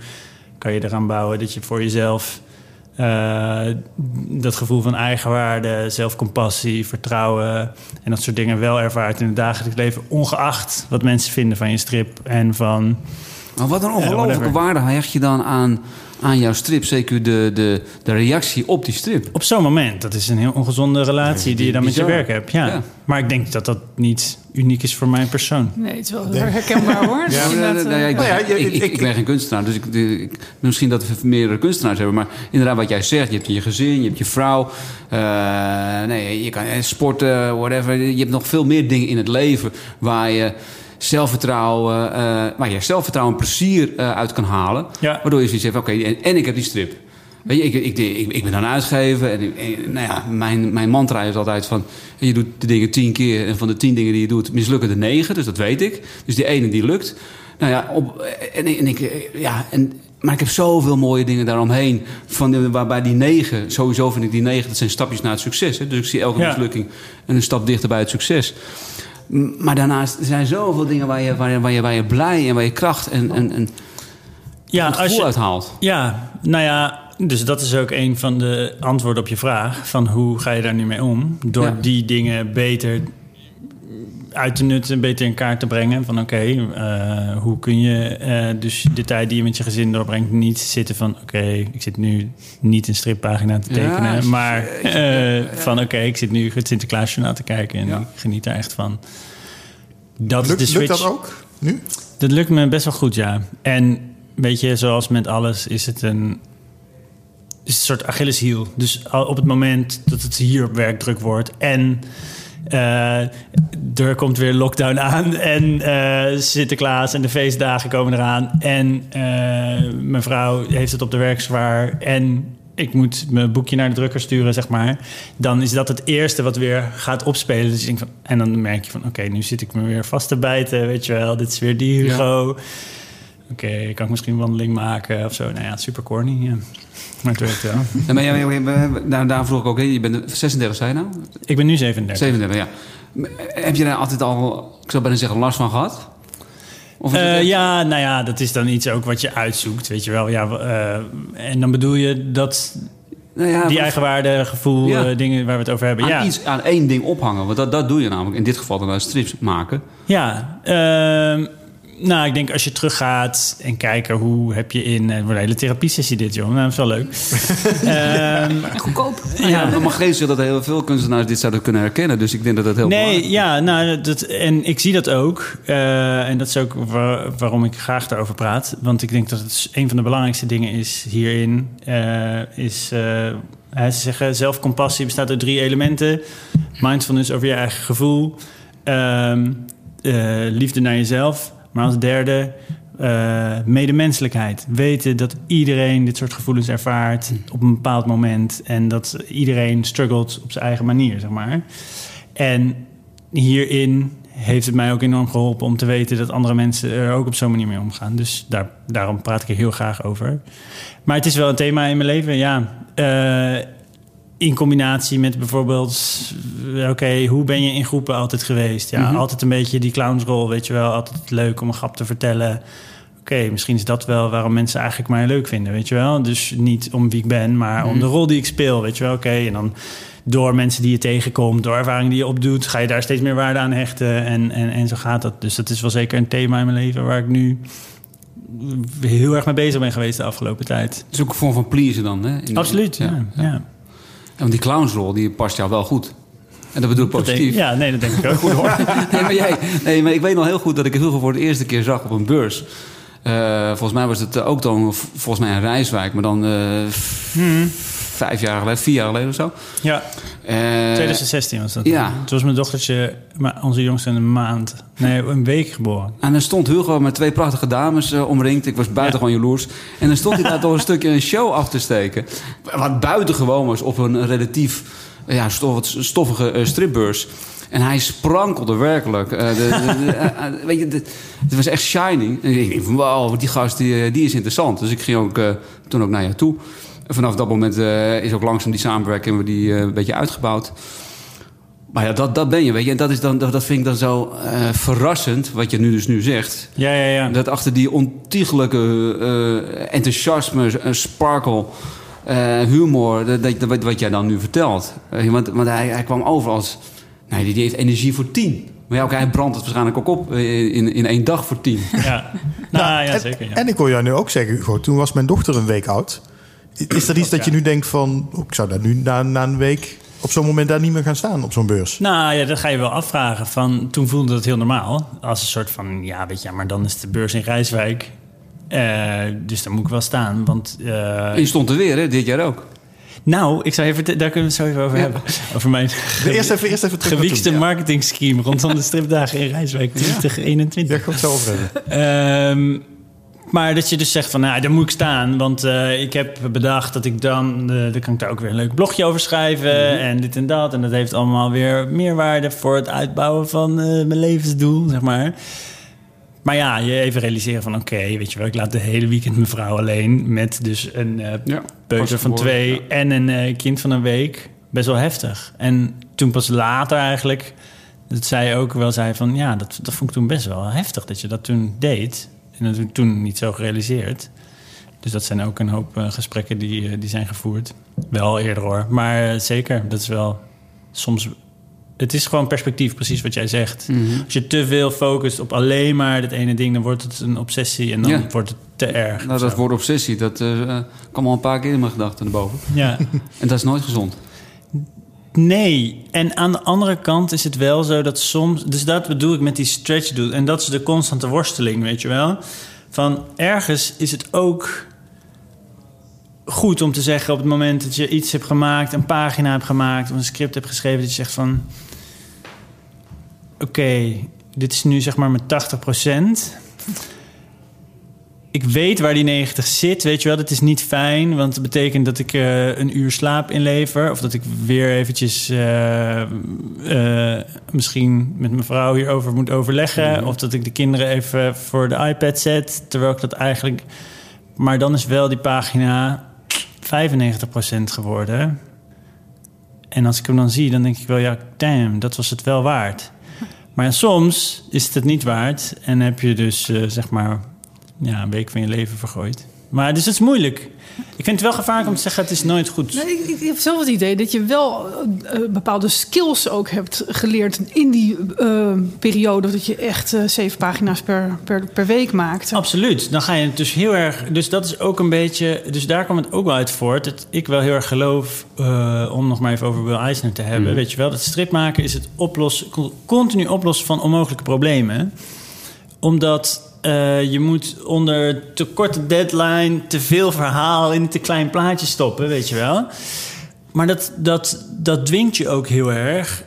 kan je eraan bouwen dat je voor jezelf... eh, dat gevoel van eigenwaarde, zelfcompassie, vertrouwen en dat soort dingen wel ervaart in het dagelijks leven, ongeacht wat mensen vinden van je strip en van Maar wat een Ja, ongelofelijke waarde hecht je dan aan, aan jouw strip? Zeker de, de, de reactie op die strip. Op zo'n moment, dat is een heel ongezonde relatie die je dan met je werk hebt. Ja. Ja. Maar ik denk dat dat niet uniek is voor mijn persoon. Nee, het is wel heel herkenbaar hoor. Ja, Nou ik, Nou ja, je- ik, ik, ik- ik ben geen kunstenaar, dus ik, ik- misschien dat we meerdere kunstenaars hebben. Maar inderdaad, wat jij zegt, je hebt je gezin, je hebt je vrouw. eh, nee, je kan eh, sporten, whatever. Je hebt nog veel meer dingen in het leven waar je zelfvertrouwen, eh, waar je zelfvertrouwen en plezier eh, uit kan halen. Ja. Waardoor je zoiets hebt, oké, en, en ik heb die strip. Weet je, ik, ik, ik, ik ben dan uitgeven en, en, nou ja, mijn, mijn mantra is altijd van... je doet de dingen tien keer en van de tien dingen die je doet mislukken er negen. Dus dat weet ik. Dus die ene die lukt. Nou ja, op, en, en ik, ja en, maar ik heb zoveel mooie dingen daaromheen. Van waarbij die negen, sowieso vind ik die negen, dat zijn stapjes naar het succes. Hè? Dus ik zie elke Ja. mislukking een stap dichter bij het succes. Maar daarnaast er zijn zoveel dingen waar je, waar je, waar je, waar je blij en waar je kracht en, en, en Ja, het gevoel uit haalt. Ja, nou ja, dus dat is ook een van de antwoorden op je vraag. Van hoe ga je daar nu mee om? Door Ja. die dingen beter uit te nutten, beter in kaart te brengen. Van oké, eh, hoe kun je eh, dus de tijd die je met je gezin doorbrengt... niet zitten van oké, ik zit nu niet een strippagina te tekenen... maar ja, eh, van oké, ik zit nu het Sinterklaasjournaal te kijken... en ik geniet daar echt van. Dat is de lukt dat ook nu? Dat lukt me best wel goed, ja. En weet je, zoals met alles is het een, is een soort Achilleshiel. Dus op het moment dat het hier op werk druk wordt en er komt weer lockdown aan en eh, Sinterklaas en de feestdagen komen eraan en eh, mijn vrouw heeft het op de werk zwaar en ik moet mijn boekje naar de drukker sturen, zeg maar. Dan is dat het eerste wat weer gaat opspelen. Dus ik van, en dan merk je van, oké, nu zit ik me weer vast te bijten, weet je wel. Dit is weer die Hugo. Oké, kan ik misschien een wandeling maken of zo. Nou ja, super corny, ja. Maar wel. Ja, maar, ja, daar, daar vroeg ik ook, je bent 36, zei je nou? Ik ben nu 37. 37, ja. Heb je daar altijd al, ik zou bijna zeggen, last van gehad? Eh, ja, nou ja, dat is dan iets ook wat je uitzoekt, weet je wel. Ja, eh, en dan bedoel je dat nou ja, die eigenwaarde, gevoel, Ja. eh, dingen waar we het over hebben. aan, ja, iets, aan één ding ophangen. Want dat, dat doe je namelijk in dit geval dan strips maken. Ja, ehm, nou, ik denk als je teruggaat en kijken hoe heb je in... Het wordt een hele therapiesessie dit, joh. Nou, dat is wel leuk. Ehm, goedkoop. Ja, ja, maar mag geen dat heel veel kunstenaars dit zouden kunnen herkennen. Dus ik denk dat dat heel Nee, belangrijk ja, nou, dat, en ik zie dat ook. Eh, en dat is ook wa- waarom ik graag daarover praat. Want ik denk dat het een van de belangrijkste dingen is hierin. eh, is, eh, hè, ze zeggen, zelfcompassie bestaat uit drie elementen. Mindfulness over je eigen gevoel. ehm, eh, liefde naar jezelf. Maar als derde... eh, medemenselijkheid. Weten dat iedereen dit soort gevoelens ervaart op een bepaald moment. En dat iedereen struggelt op zijn eigen manier, zeg maar. En hierin heeft het mij ook enorm geholpen om te weten dat andere mensen er ook op zo'n manier mee omgaan. Dus daar, daarom praat ik er heel graag over. Maar het is wel een thema in mijn leven, ja. Eh, in combinatie met bijvoorbeeld, eh, oké, hoe ben je in groepen altijd geweest? Ja, Mhm. altijd een beetje die clownsrol, weet je wel. Altijd leuk om een grap te vertellen. Oké, misschien is dat wel waarom mensen eigenlijk mij leuk vinden, weet je wel. Dus niet om wie ik ben, maar om de rol die ik speel, weet je wel. Oké, en dan door mensen die je tegenkomt, door ervaringen die je opdoet... ga je daar steeds meer waarde aan hechten en, en, en zo gaat dat. Dus dat is wel zeker een thema in mijn leven waar ik nu heel erg mee bezig ben geweest de afgelopen tijd. Het is ook een vorm van pleasen dan, hè? In- Absoluut, ja. ja. Ja, want die clownsrol, die past jou wel goed. En dat bedoel ik positief. ja, nee, dat denk ik ook. Goed hoor. nee, maar jij, nee, maar ik weet nog heel goed dat ik het vroeger voor de eerste keer zag op een beurs. Eh, volgens mij was het ook dan, volgens mij in Rijswijk, maar dan eh, v- vijf jaar geleden, vier jaar geleden of zo. Ja, Eh, 2016 was dat. ja. Toen was mijn dochtertje, maar onze jongste, een maand. Nee, een week geboren. En dan stond Hugo met twee prachtige dames eh, omringd. Ik was buitengewoon jaloers. En dan stond hij daar toch een stukje een show af te steken. Wat buitengewoon was op een relatief eh, ja, stof- stoffige eh, stripbeurs. En hij sprankelde werkelijk. De, weet je, het was echt shining. En ik denk van, wow, die gast die, die is interessant. Dus ik ging ook, toen ook naar jou toe. En vanaf dat moment eh, is ook langzaam die samenwerking we die, eh, een beetje uitgebouwd. Maar ja, dat, dat ben je, weet je. En dat, is dan, dat, dat vind ik dan zo eh, verrassend, wat je nu dus nu zegt. Ja, ja, ja. Dat achter die ontiegelijke eh, enthousiasme, sparkle, eh, humor, dat, dat, wat, wat jij dan nu vertelt. Want want hij, hij kwam over als, nee, die, die heeft energie voor tien. Maar ja, oké, hij brandt het waarschijnlijk ook op in, in één dag voor tien. ja. Nou, ja, en, zeker. Ja. en ik hoor jou nu ook zeggen, Hugo, toen was mijn dochter een week oud. Is er iets dat je nu denkt van, oh, ik zou daar nu na, na een week op zo'n moment daar niet meer gaan staan op zo'n beurs? Nou ja, dat ga je wel afvragen. Van, toen voelde het heel normaal. Als een soort van, ja, weet je, maar dan is de beurs in Rijswijk. Eh, dus daar moet ik wel staan. Want, eh, je stond er weer, hè, dit jaar ook. nou, ik zou even, daar kunnen we het zo even over hebben. Over mijn Eerst even, eerst even gewiekste toen. marketing scheme rondom de stripdagen in Rijswijk 2021. Ja, het zo over hebben. Ehm, maar dat je dus zegt van, nou, daar moet ik staan. Want eh, ik heb bedacht dat ik dan... eh dan kan ik daar ook weer een leuk blogje over schrijven. En dit en dat. En dat heeft allemaal weer meerwaarde... voor het uitbouwen van eh, mijn levensdoel, zeg maar. Maar ja, je even realiseren van... oké, weet je wel, ik laat de hele weekend mijn vrouw alleen... met dus een Ja, peuter van twee ja. en een kind van een week. Best wel heftig. En toen pas later eigenlijk... dat zij ook wel zei van... ja, dat, dat vond ik toen best wel heftig dat je dat toen deed. Ik toen niet zo gerealiseerd. Dus dat zijn ook een hoop eh, gesprekken die, eh, die zijn gevoerd. Wel eerder hoor. Maar eh, zeker, dat is wel soms... Het is gewoon perspectief, precies wat jij zegt. Als je te veel focust op alleen maar dat ene ding... dan wordt het een obsessie en dan Ja. wordt het te erg. Nou, dat woord obsessie, dat kwam al een paar keer in mijn gedachten naar boven. Ja. En dat is nooit gezond. Nee, en aan de andere kant is het wel zo dat soms... Dus dat bedoel ik met die stretch doel. En dat is de constante worsteling, weet je wel. Van ergens is het ook goed om te zeggen... op het moment dat je iets hebt gemaakt, een pagina hebt gemaakt... of een script hebt geschreven, dat je zegt van... Oké, dit is nu zeg maar mijn 80 ik weet waar die 90 zit, weet je wel. Dat is niet fijn, want het betekent dat ik eh, een uur slaap inlever. Of dat ik weer eventjes eh, eh, misschien met mijn vrouw hierover moet overleggen. Of dat ik de kinderen even voor de iPad zet, terwijl ik dat eigenlijk... Maar dan is wel die pagina 95% geworden. En als ik hem dan zie, dan denk ik wel, ja, damn, dat was het wel waard. Maar ja, soms is het het niet waard. En heb je dus, zeg maar, ja, een week van je leven vergooid. Maar dus het is moeilijk. Ik vind het wel gevaarlijk om te zeggen, het is nooit goed. Nee, ik, ik heb zelf het idee dat je wel eh, eh, bepaalde skills ook hebt geleerd in die eh, periode. Dat je echt eh, zeven pagina's per, per, per week maakt. Absoluut. Dan ga je het dus heel erg. Dus dat is ook een beetje. Dus daar kwam het ook wel uit voort. Dat ik wel heel erg geloof. eh, om nog maar even over Will Eisner te hebben. Weet je wel, dat strip maken is het oplossen. continu oplossen van onmogelijke problemen. Omdat. Eh, je moet onder te korte deadline te veel verhaal in te klein plaatje stoppen, weet je wel. Maar dat, dat, dat dwingt je ook heel erg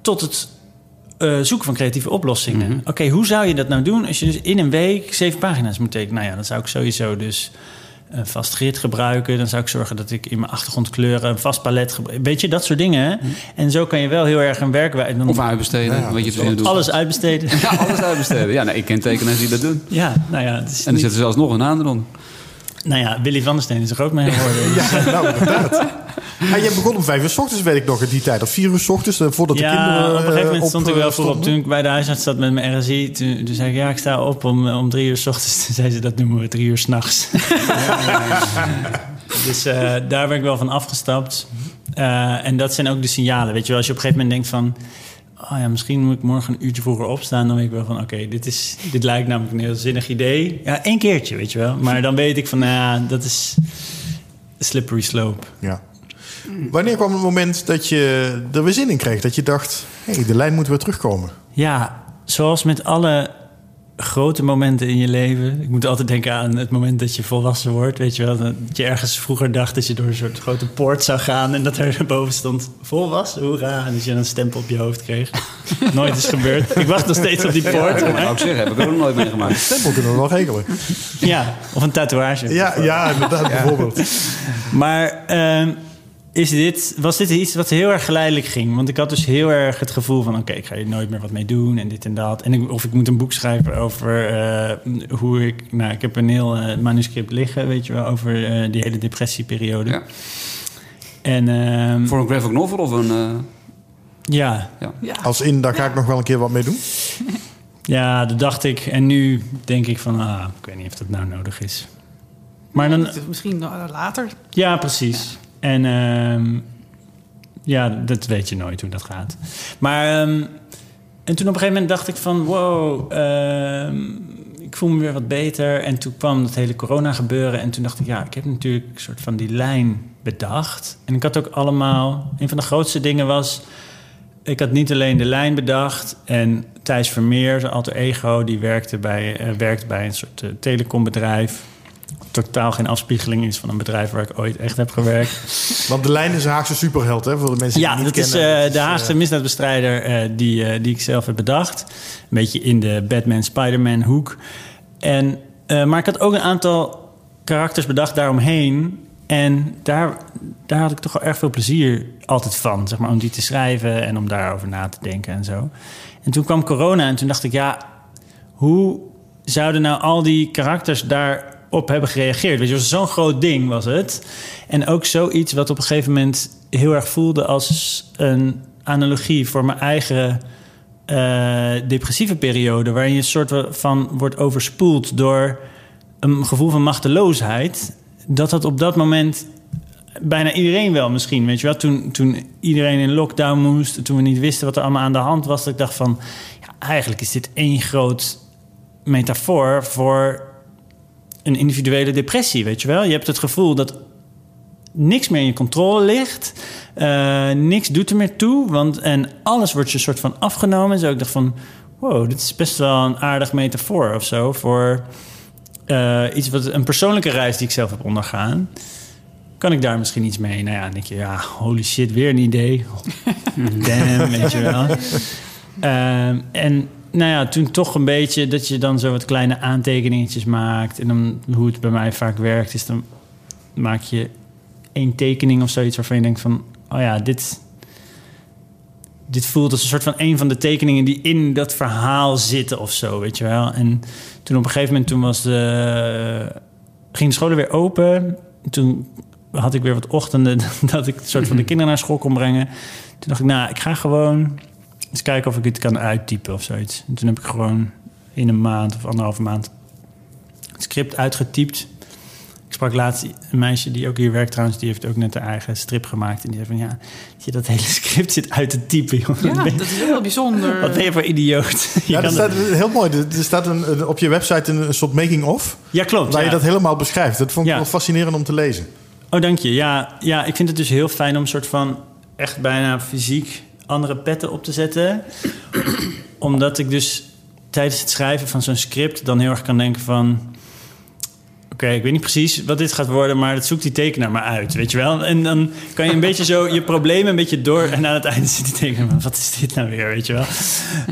tot het eh, zoeken van creatieve oplossingen. Oké, hoe zou je dat nou doen als je dus in een week zeven pagina's moet tekenen? Nou ja, dat zou ik sowieso dus een vast grid gebruiken. Dan zou ik zorgen dat ik in mijn achtergrondkleuren een vast palet gebruik. Weet je, dat soort dingen. En zo kan je wel heel erg een werkwijze... Of uitbesteden, Ja, wat je doet. Alles uitbesteden. Ja, alles uitbesteden. Ja, nee, ik ken tekenaars die dat doen. ja, nou ja. Het is En er niet- zit er zelfs nog een naam eronder. Nou ja, Willy van der Steen is er ook mee geworden. Dus, Ja, nou inderdaad. Ja, je begon om vijf uur s ochtends, weet ik nog, in die tijd. Of vier uur s ochtends, eh, voordat de ja, kinderen op een gegeven moment eh, stond ik wel eh, voor op. stonden. Toen ik bij de huisarts zat met mijn RSI, toen, toen zei ik... ja, ik sta op om, om drie uur s ochtends. Toen zei ze, dat noemen we drie uur s'nachts. dus eh, daar ben ik wel van afgestapt. En dat zijn ook de signalen. Weet je wel, als je op een gegeven moment denkt van... Oh ja, misschien moet ik morgen een uurtje vroeger opstaan. Dan weet ik wel van, oké, dit dit, dit lijkt namelijk een heel zinnig idee. Ja, één keertje, weet je wel. Maar dan weet ik van, nou ja, dat is slippery slope. Ja. Wanneer kwam het moment dat je er weer zin in kreeg? Dat je dacht, hé, hey, de lijn moet weer terugkomen. Ja, zoals met alle grote momenten in je leven. Ik moet altijd denken aan het moment dat je volwassen wordt. Weet je wel, dat je ergens vroeger dacht dat je door een soort grote poort zou gaan... en dat er boven stond volwassen, hoera. En dat je een stempel op je hoofd kreeg. Nooit is gebeurd. Ik wacht nog steeds op die poort. Dat maar- zou ik zeggen, heb ik ook nog nooit meegemaakt. Stempel kunnen we wel regelen. Ja, of een tatoeage. Ja, ja inderdaad, bijvoorbeeld. Maar ehm, is dit, was dit iets wat heel erg geleidelijk ging? Want ik had dus heel erg het gevoel van... oké, ik ga hier nooit meer wat mee doen en dit en dat. En ik, of ik moet een boek schrijven over eh, hoe ik... Nou, ik heb een heel eh, manuscript liggen, weet je wel... over eh, die hele depressieperiode. Ja. En ehm, Voor een graphic novel of een... ja, Ja. Als in, daar ga ik nog wel een keer wat mee doen. ja, dat dacht ik. En nu denk ik van... Ah, ik weet niet of dat nou nodig is. Maar dan, Misschien later. Ja, precies. En ehm, ja, dat weet je nooit hoe dat gaat. Maar ehm, en toen op een gegeven moment dacht ik van wow, ehm, ik voel me weer wat beter. En toen kwam dat hele corona gebeuren. En toen dacht ik, ja, ik heb natuurlijk een soort van die lijn bedacht. En ik had ook allemaal, een van de grootste dingen was. Ik had niet alleen de lijn bedacht. En Thijs Vermeer, zijn alter ego, die werkte bij, eh, werkt bij een soort eh, telecombedrijf. Totaal geen afspiegeling is van een bedrijf waar ik ooit echt heb gewerkt. Want de lijn is een Haagse superheld, hè, voor de mensen die Ja, het niet dat is kennen. eh, de Haagse eh, misdaadbestrijder eh, die, die ik zelf heb bedacht. Een beetje in de Batman-Spider-Man hoek. En, maar ik had ook een aantal karakters bedacht daaromheen. En daar, daar had ik toch wel erg veel plezier altijd van. Zeg maar, om die te schrijven en om daarover na te denken en zo. En toen kwam corona en toen dacht ik, ja, hoe zouden nou al die karakters daarop hebben gereageerd? Weet je, zo'n groot ding was het. En ook zoiets wat op een gegeven moment heel erg voelde als een analogie voor mijn eigen eh, depressieve periode, waarin je een soort van wordt overspoeld door een gevoel van machteloosheid. Dat dat op dat moment bijna iedereen wel misschien, weet je wel. Toen, toen iedereen in lockdown moest, toen we niet wisten wat er allemaal aan de hand was, dat ik dacht van, ja, eigenlijk is dit één groot metafoor voor een individuele depressie, weet je wel. Je hebt het gevoel dat niks meer in je controle ligt. Eh, niks doet er meer toe. Want, en alles wordt je soort van afgenomen. Zo ik dacht van, wow, dit is best wel een aardig metafoor of zo... voor eh, iets wat een persoonlijke reis die ik zelf heb ondergaan. Kan ik daar misschien iets mee? Nou ja, dan denk je, ja, holy shit, weer een idee. Damn, weet je wel. Ehm, en nou ja, toen toch een beetje dat je dan zo wat kleine aantekeningetjes maakt. En dan hoe het bij mij vaak werkt, is dan maak je één tekening of zoiets waarvan je denkt van, oh ja, dit, dit voelt als een soort van een van de tekeningen die in dat verhaal zitten of zo, weet je wel. En toen op een gegeven moment, toen was de, ging de scholen weer open. Toen had ik weer wat ochtenden dat ik een soort van de kinderen naar school kon brengen. Toen dacht ik, nou, ik ga gewoon eens kijken of ik het kan uittypen of zoiets. En toen heb ik gewoon in een maand of anderhalve maand het script uitgetypt. Ik sprak laatst een meisje die ook hier werkt trouwens. Die heeft ook net haar eigen strip gemaakt. En die zei van ja, je dat hele script zit uit te typen. Joh. Ja, dat is heel bijzonder. Wat ben je voor idioot? Je Ja, kan staat het- heel mooi. Er staat een, op je website een, een soort making-of... ja, klopt. waar ja. je dat helemaal beschrijft. Dat vond ik Ja. wel fascinerend om te lezen. Oh, dank je. Ja, ja, ik vind het dus heel fijn om een soort van echt bijna fysiek andere petten op te zetten. Omdat ik dus tijdens het schrijven van zo'n script dan heel erg kan denken van... oké, ik weet niet precies wat dit gaat worden, maar dat zoekt die tekenaar maar uit, weet je wel? En dan kan je een beetje zo je problemen een beetje door en aan het einde zit die tekenaar, maar wat is dit nou weer, weet je wel?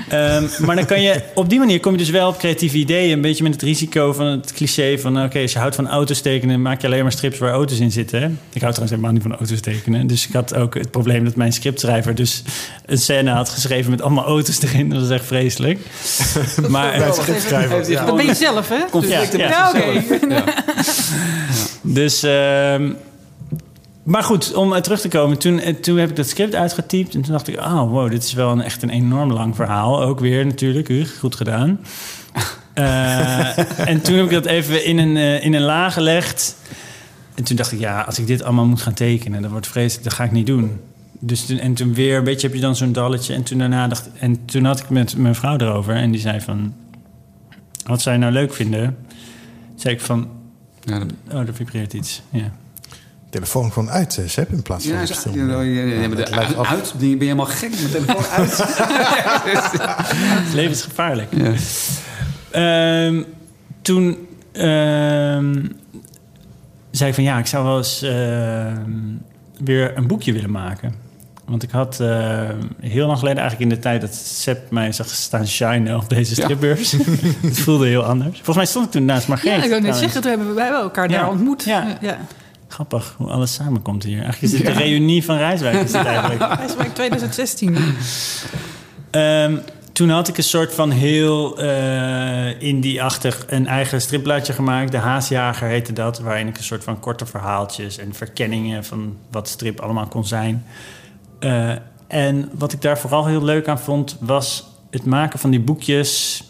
Ehm, maar dan kan je, op die manier kom je dus wel op creatieve ideeën, een beetje met het risico van het cliché van, oké, als je houdt van auto's tekenen, maak je alleen maar strips waar auto's in zitten. hè? Ik hou trouwens helemaal niet van auto's tekenen, dus ik had ook het probleem dat mijn scriptschrijver dus een scène had geschreven met allemaal auto's erin, dat was echt vreselijk. Maar Bij het scriptschrijver. Heeft hij Dat ben je zelf, hè? conflicten. Ja. Dus, ehm, maar goed, om eh, terug te komen. Toen, eh, toen heb ik dat script uitgetypt. En toen dacht ik, oh wow, dit is wel een, echt een enorm lang verhaal. Ook weer natuurlijk, goed gedaan. Eh, en toen heb ik dat even in een, in een la gelegd. En toen dacht ik, ja, als ik dit allemaal moet gaan tekenen... dat wordt vreselijk, dat ga ik niet doen. Dus toen, en toen weer een beetje heb je dan zo'n dalletje. En toen daarna dacht En toen had ik met mijn vrouw erover. En die zei van... Wat zou je nou leuk vinden? Toen zei ik van... Ja, dat- Oh, er vibreert iets. Ja. Telefoon gewoon uit, eh, Sepp, in plaats van Ja, stil. ja, ja, ja, ja, maar de, af. uit, ben je helemaal gek met de telefoon uit? Het leven is gevaarlijk. Ja. Ehm, toen ehm, zei ik van ja, ik zou wel eens ehm, weer een boekje willen maken. Want ik had ehm, heel lang geleden, eigenlijk in de tijd dat Sepp mij zag staan shinen op deze Ja. stripbeurs. het voelde heel anders. Volgens mij stond ik toen naast Margreet. Ja, ik wil net zeggen, toen hebben wij elkaar Ja. daar ontmoet. Ja. ja. Grappig hoe alles samenkomt hier. Eigenlijk is het de reunie van Rijswijk. Is het eigenlijk. IJswijk 2016. Ehm, toen had ik een soort van heel eh indie-achtig een eigen stripbladje gemaakt. De Haasjager heette dat. Waarin ik een soort van korte verhaaltjes en verkenningen van wat strip allemaal kon zijn. Eh, en wat ik daar vooral heel leuk aan vond, was het maken van die boekjes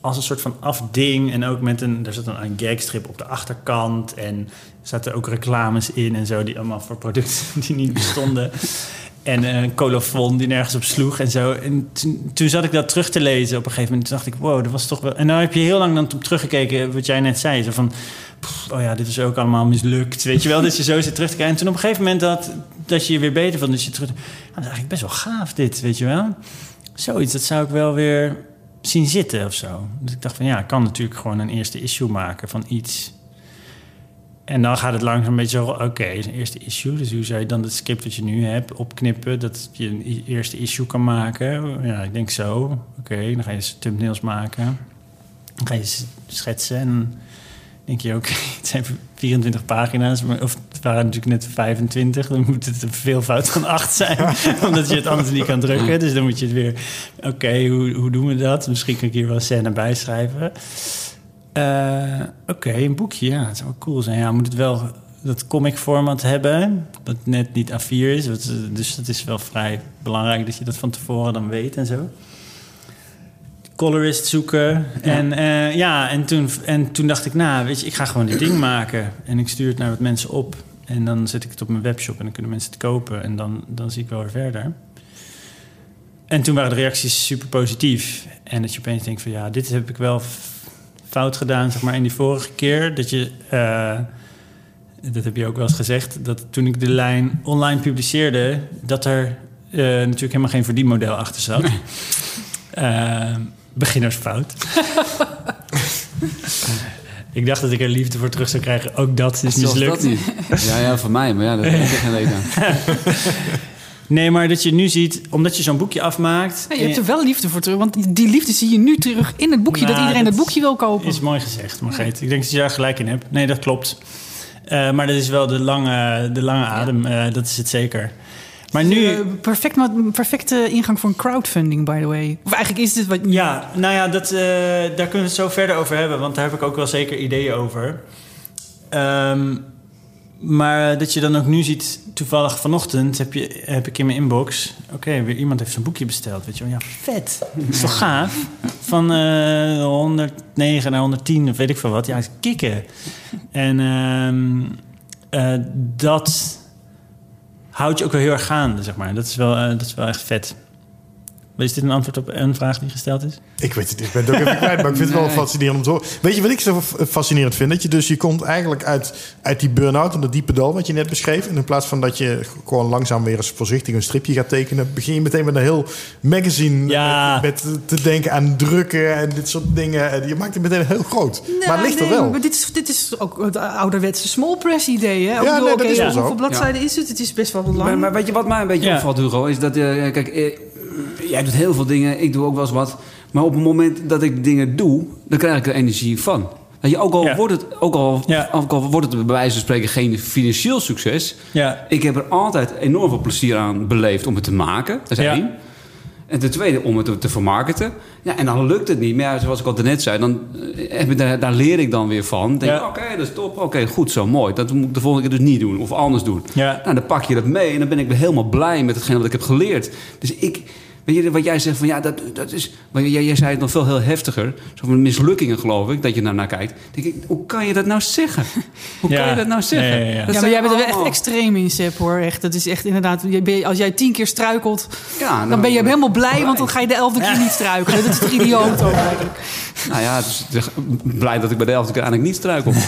als een soort van afding. En ook met een, er zat dan een gagstrip op de achterkant. En zaten ook reclames in en zo, die allemaal voor producten die niet bestonden. En een colofon die nergens op sloeg en zo. En toen, zat ik dat terug te lezen op een gegeven moment. Toen dacht ik, wow, dat was toch wel... En nou heb je heel lang dan op teruggekeken, wat jij net zei. Zo van, oh ja, dit is ook allemaal mislukt. Weet je wel, dat je zo zit terug te kijken. En toen op een gegeven moment dat, dat je je weer beter vond. Dus je terug... Dat is eigenlijk best wel gaaf dit, weet je wel. Zoiets, dat zou ik wel weer zien zitten of zo. Dus ik dacht van, ja, ik kan natuurlijk gewoon een eerste issue maken van iets... En dan gaat het langzaam een beetje zo... Oké, een eerste issue. Dus hoe zou je dan het script dat je nu hebt opknippen... dat je een eerste issue kan maken? Ja, ik denk zo. Oké, dan ga je dus thumbnails maken. Dan ga je schetsen en denk je... Oké, het zijn 24 pagina's. Maar, of het waren natuurlijk net 25. Dan moet het een veelvoud van 8 zijn. omdat je het anders niet kan drukken. Dus dan moet je het weer... Oké, hoe, hoe doen we dat? Misschien kan ik hier wel een scène bij schrijven. Eh, Oké, een boekje, ja, het zou cool zijn. Ja, moet het wel dat comic format hebben, wat net niet A4 is. Wat, eh, Dus dat is wel vrij belangrijk dat je dat van tevoren dan weet en zo. Colorist zoeken. En, eh, ja, en, toen, en toen dacht ik, nou, weet je, ik ga gewoon dit ding maken. En ik stuur het naar wat mensen op. En dan zet ik het op mijn webshop en dan kunnen mensen het kopen. En dan, dan zie ik wel weer verder. En toen waren de reacties super positief. En dat je opeens denkt van ja, dit heb ik wel fout gedaan, zeg maar, in die vorige keer. Dat je, eh, dat heb je ook wel eens gezegd, dat toen ik de lijn online publiceerde, dat er eh, natuurlijk helemaal geen verdienmodel achter zat. Eh, beginnersfout. ik dacht dat ik er liefde voor terug zou krijgen. Ook dat is mislukt. dat niet. Ja, ja, voor mij. Maar ja, dat heb ik geen. Nee, maar dat je nu ziet, omdat je zo'n boekje afmaakt... Ja, je hebt er wel liefde voor terug, want die, liefde zie je nu terug in het boekje. Nou, dat iedereen dat het boekje wil kopen. Is mooi gezegd, Margreet. Ik denk dat je daar gelijk in hebt. Nee, dat klopt. Eh, maar dat is wel de lange, de lange adem. eh, dat is het zeker. Maar nu... Eh, perfect, perfecte ingang voor een crowdfunding, by the way. Of eigenlijk is dit wat... Ja, nou ja, dat, daar kunnen we het zo verder over hebben. Want daar heb ik ook wel zeker ideeën over. Ehm, maar dat je dan ook nu ziet... Toevallig vanochtend heb, je, heb ik in mijn inbox... Oké, weer iemand heeft zo'n boekje besteld. Weet je wel, ja, vet. Dat is toch gaaf? Van eh 109 naar 110 of weet ik veel wat. Ja, kicken. En ehm, eh, dat houdt je ook wel heel erg gaande, zeg maar. Dat is wel, eh, dat is wel echt vet. Is dit een antwoord op een vraag die gesteld is? Ik weet het, ik ben het ook even kwijt, maar ik vind het wel Nee. fascinerend om te horen. Weet je wat ik zo fascinerend vind? Dat je dus, je komt eigenlijk uit, uit die burn-out en dat diepe dal wat je net beschreef. En in plaats van dat je gewoon langzaam weer eens voorzichtig een stripje gaat tekenen, begin je meteen met een heel magazine Ja. met, met te denken aan drukken en dit soort dingen. En je maakt het meteen heel groot. maar het ligt er nee, wel. Maar dit, is, dit is ook het ouderwetse small press idee. Hè? Ja, nee, dat is wel zo. Hoeveel bladzijden is het? Het is best wel lang. Maar, maar weet je wat mij een beetje Ja. opvalt, Hugo? Is dat, eh, kijk, eh, jij doet heel veel dingen, ik doe ook wel eens wat. Maar op het moment dat ik dingen doe, dan krijg ik er energie van. Weet je, ook al, Ja. wordt het, ook, al, Ja. ook al wordt het bij wijze van spreken geen financieel succes... Ja. ik heb er altijd enorm veel plezier aan beleefd om het te maken. Dat is één. En ten tweede om het te- te vermarkten. Ja, en dan lukt het niet. Maar zoals ik al net zei, dan, eh, heb ik, daar, daar leer ik dan weer van. Denk oké, dat is top. Oké, goed zo, mooi. Dat moet ik de volgende keer dus niet doen. Of anders doen. Ja. Nou, dan pak je dat mee en dan ben ik weer helemaal blij met hetgeen wat ik heb geleerd. Dus ik, weet je, wat jij zegt van ja, dat, dat is. Maar jij, jij zei het nog veel heel heftiger. Zo van mislukkingen, geloof ik, dat je naar naar kijkt. Dan denk ik, hoe kan je dat nou zeggen? Hoe Ja. kan je dat nou zeggen? Ja, ja, ja. Dat ja, maar jij bent er wel echt extreem in, Sepp, hoor. Echt, dat is echt inderdaad... je ben- Als jij tien keer struikelt, Ja, nou, dan ben je helemaal blij... blij. want dan ga je de elfde keer niet struikelen. Dat is toch idioot ook eigenlijk? Nou ja, dus, blij dat ik bij de elfde keer eigenlijk niet struikel.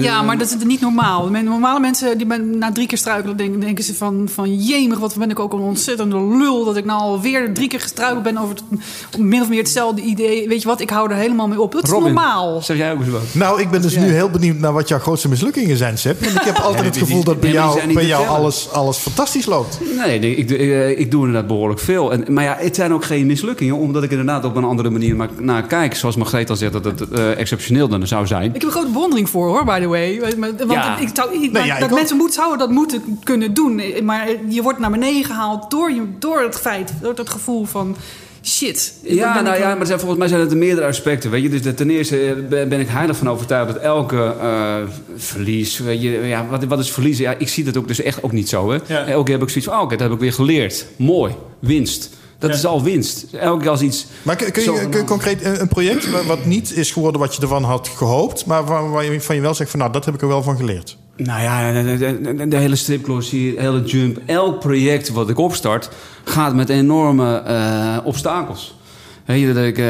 Ja, maar dat is niet normaal. Normale mensen, die ben, na drie keer struikelen, denken, denken ze van, van... jemig, wat ben ik ook een ontzettende lul... dat ik nou alweer drie keer gestruikeld ben over het, min of meer hetzelfde idee. Weet je wat, ik hou er helemaal mee op. Dat is Robin, normaal. Zeg jij ook eens wat? Nou, ik ben dus nu heel benieuwd naar wat jouw grootste mislukkingen zijn, Seb. Want ik heb altijd het gevoel die- dat bij jou, bij jou alles, alles fantastisch loopt. Nee, ik, ik, ik, ik doe inderdaad behoorlijk veel. En, maar ja, het zijn ook geen mislukkingen, omdat ik inderdaad op een andere manier maar- naar kijk. Zoals Margreet al zegt, dat het eh, exceptioneel dan zou zijn. Ik heb een grote bewondering voor, hoor, by the way. Want Ja. ik zou, maar dat mensen moet, zouden dat moeten kunnen doen. Maar je wordt naar beneden gehaald door, je, door het feit, door gevoel van... Shit. Ja, nou ik ja, maar zijn, volgens mij zijn het er meerdere aspecten. Weet je? Dus dat ten eerste eh, ben ben ik heilig van overtuigd dat elke eh, verlies. Weet je, ja, wat, wat is verliezen? Ja, ik zie dat ook dus echt ook niet zo. Hè? Ja. Elke keer heb ik zoiets van: oh, oké, dat heb ik weer geleerd. Mooi, winst. Dat Ja. is al winst. Elke keer als iets. Maar kun, kun je, Zo- kun je concreet een, project wa- wat niet is geworden wat je ervan had gehoopt... maar waar, waar je van je wel zegt van nou, dat heb ik er wel van geleerd. Nou ja, de, de- de- de hele stripclass hier, de hele jump. Elk project wat ik opstart gaat met enorme eh, obstakels. Weet je, dat ik, eh,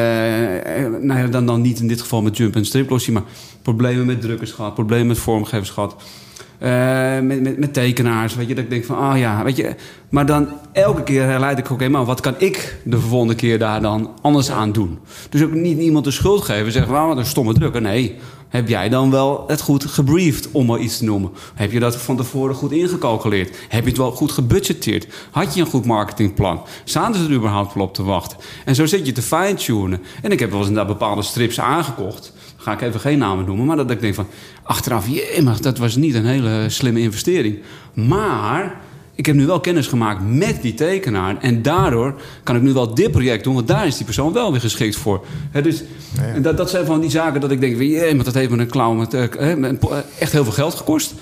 nou ja, dan, dan niet in dit geval met jump en stripglossie, maar problemen met drukkers gehad, problemen met vormgevers gehad. Eh, met, met, met tekenaars, weet je, dat ik denk van, ah ja, weet je. Maar dan elke keer herleid ik, oké, maar wat kan ik de volgende keer daar dan anders aan doen? Dus ook niet iemand de schuld geven, zeggen, van, ah, wat een stomme drukker. Nee, heb jij dan wel het goed gebriefd, om maar iets te noemen? Heb je dat van tevoren goed ingecalculeerd? Heb je het wel goed gebudgeteerd? Had je een goed marketingplan? Zaten ze er überhaupt wel op te wachten? En zo zit je te fine-tunen. En ik heb wel eens inderdaad bepaalde strips aangekocht. Ga ik even geen namen noemen, maar dat ik denk van... achteraf, jemig, dat was niet een hele slimme investering. Maar ik heb nu wel kennis gemaakt met die tekenaar. En daardoor kan ik nu wel dit project doen, want daar is die persoon wel weer geschikt voor. Hè, dus en dat, dat zijn van die zaken dat ik denk, jee, maar dat heeft me een clown met, eh, met, eh, echt heel veel geld gekost.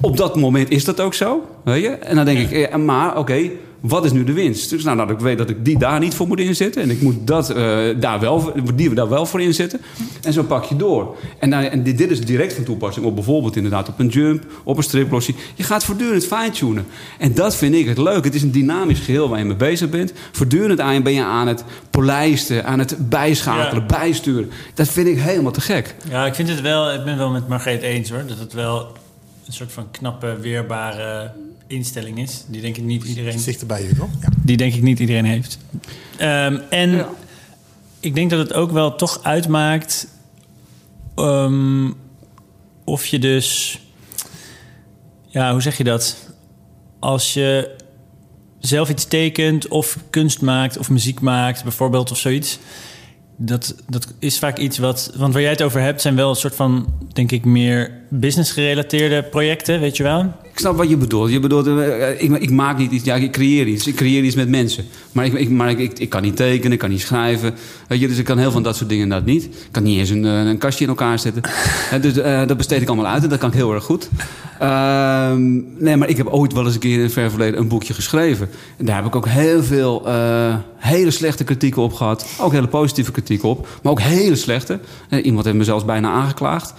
Op dat moment is dat ook zo. Weet je? En dan denk ik, eh, maar oké, wat is nu de winst? Dus nou, dat ik weet dat ik die daar niet voor moet inzetten. En ik moet dat, eh, daar wel, die daar wel voor inzetten. En zo pak je door. En, nou, en dit, dit is direct van toepassing op bijvoorbeeld inderdaad op een jump, op een stripglossie. Je gaat voortdurend fine-tunen. En dat vind ik het leuk. Het is een dynamisch geheel waar je mee bezig bent. Voortdurend aan ben je aan het polijsten, aan het bijschakelen, Ja. bijsturen. Dat vind ik helemaal te gek. Ja, ik vind het wel, ik ben wel met Margreet eens hoor. Dat het wel een soort van knappe, weerbare instelling is. Die denk ik niet iedereen, Dichterbij, Hugo. Ja. die denk ik niet iedereen heeft. Ehm, en Ja. ik denk dat het ook wel toch uitmaakt ehm, of je dus, ja, hoe zeg je dat? Als je zelf iets tekent of kunst maakt of muziek maakt, bijvoorbeeld of zoiets. Dat, dat is vaak iets wat. Want waar jij het over hebt, zijn wel een soort van, denk ik, meer business-gerelateerde projecten, weet je wel? Ik snap wat je bedoelt. Je bedoelt, eh, ik, ik maak niet iets, ja, ik creëer iets. Ik creëer iets met mensen. Maar ik, ik, maar ik, ik, kan niet tekenen, ik kan niet schrijven. Weet je, dus ik kan heel veel van dat soort dingen inderdaad niet. Ik kan niet eens een, eh, een kastje in elkaar zetten. Dus eh, dat besteed ik allemaal uit en dat kan ik heel erg goed. Ehm, nee, maar ik heb ooit wel eens een keer in het ver verleden een boekje geschreven. En daar heb ik ook heel veel eh, hele slechte kritieken op gehad. Ook hele positieve kritieken op. Maar ook hele slechte. Eh, iemand heeft me zelfs bijna aangeklaagd.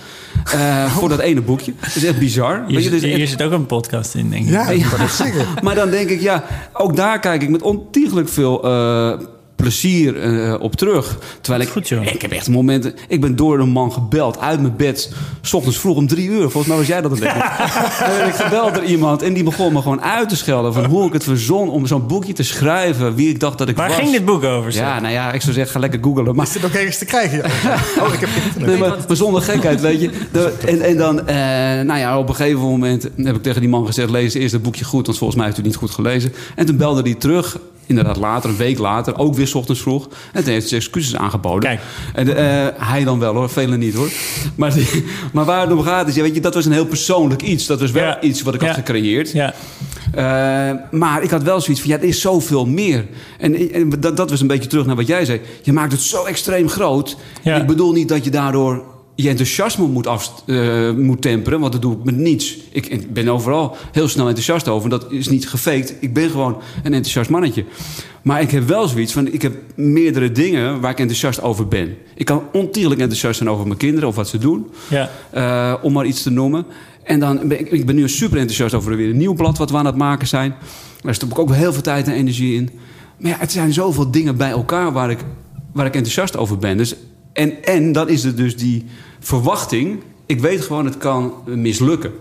eh, voor dat ene boekje. Dat is echt bizar. Hier, Weet je, zit, dus hier echt- zit ook een podcast in, denk ik. Ja, zeggen. maar dan denk ik, ja, ook daar kijk ik met ontiegelijk veel eh, plezier eh, op terug. Terwijl ik, Goed, ik heb echt momenten. Ik ben door een man gebeld uit mijn bed. S ochtends vroeg om drie uur. Volgens mij was jij dat het ik. En ik gebeld door iemand. En die begon me gewoon uit te schelden. Van hoe ik het verzon om zo'n boekje te schrijven. Wie ik dacht dat ik Waar was. ging dit boek over? Ja, nou ja, ik zou zeggen, ga lekker googlen. Maar Is dit nog ergens te krijgen? Oh, ik heb geen internet. Nee, maar, maar zonder gekheid, weet je. De- en, en dan, eh, nou ja, op een gegeven moment heb ik tegen die man gezegd... lees eerst het boekje goed, want volgens mij heeft u het niet goed gelezen. En toen belde hij terug, inderdaad later, een week later... ook weer ochtends vroeg. En toen heeft zijn excuses aangeboden. Kijk. En, eh, hij dan wel hoor, velen niet hoor. Maar, die- maar waar het om gaat is, ja, weet je, dat was een heel persoonlijk iets. Dat was wel Ja. iets wat ik Ja. had gecreëerd. Ja. Eh, maar ik had wel zoiets van, ja, er is zoveel meer. En, en dat, dat was een beetje terug naar wat jij zei. Je maakt het zo extreem groot. Ik bedoel niet dat je daardoor je enthousiasme moet, af, eh, moet temperen. Want dat doe ik met niets. Ik, ben overal heel snel enthousiast over. Dat is niet gefaked. Ik ben gewoon een enthousiast mannetje. Maar ik heb wel zoiets van, ik heb meerdere dingen waar ik enthousiast over ben. Ik kan ontiegelijk enthousiast zijn over mijn kinderen of wat ze doen. Ja. Eh, om maar iets te noemen. En dan ben ik, ik ben nu super enthousiast over weer een nieuw blad wat we aan het maken zijn. Daar stop ik ook heel veel tijd en energie in. Maar ja, het zijn zoveel dingen bij elkaar waar ik, waar ik enthousiast over ben. Dus, en, en dan is er dus die verwachting. Ik weet gewoon, het kan mislukken.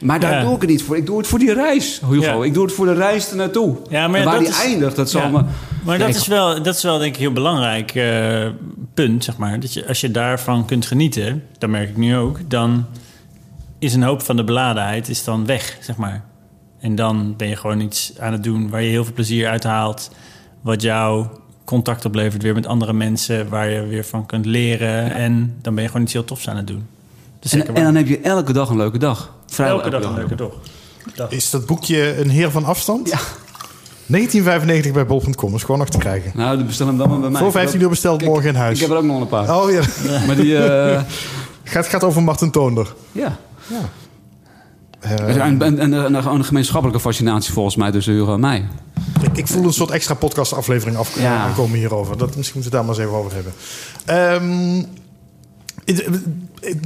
Maar daar Ja. doe ik het niet voor. Ik doe het voor die reis, Hugo. Ja. Ik doe het voor de reis ernaartoe. Ja, maar en waar die is- eindigt, dat zal Ja. me... Maar dat, is wel, dat is wel denk ik een heel belangrijk eh, punt, zeg maar. Dat je, als je daarvan kunt genieten, dat merk ik nu ook... dan is een hoop van de beladenheid is dan weg, zeg maar. En dan ben je gewoon iets aan het doen waar je heel veel plezier uit haalt... wat jou contact oplevert weer met andere mensen... waar je weer van kunt leren. En dan ben je gewoon iets heel tofs aan het doen. En, dan heb je elke dag een leuke dag. Vrijwel elke dag een leuke dag. Is dat boekje een heer van afstand? Ja. 1995 bij bol.com. Is gewoon nog te krijgen. Nou, dan bestel hem dan maar bij mij. Voor 15 uur besteld, Kijk, morgen in huis. Ik heb er ook nog een paar. Oh ja. Maar die, eh, gaat, gaat over Martin Toonder. ja. Eh, Er is een, een, een, een, een gemeenschappelijke fascinatie volgens mij tussen Hugo en mij. ik, ik voel een soort extra podcastaflevering af, Ja. aankomen hierover. Dat, misschien moeten we het daar maar eens even over hebben. Ehm, het-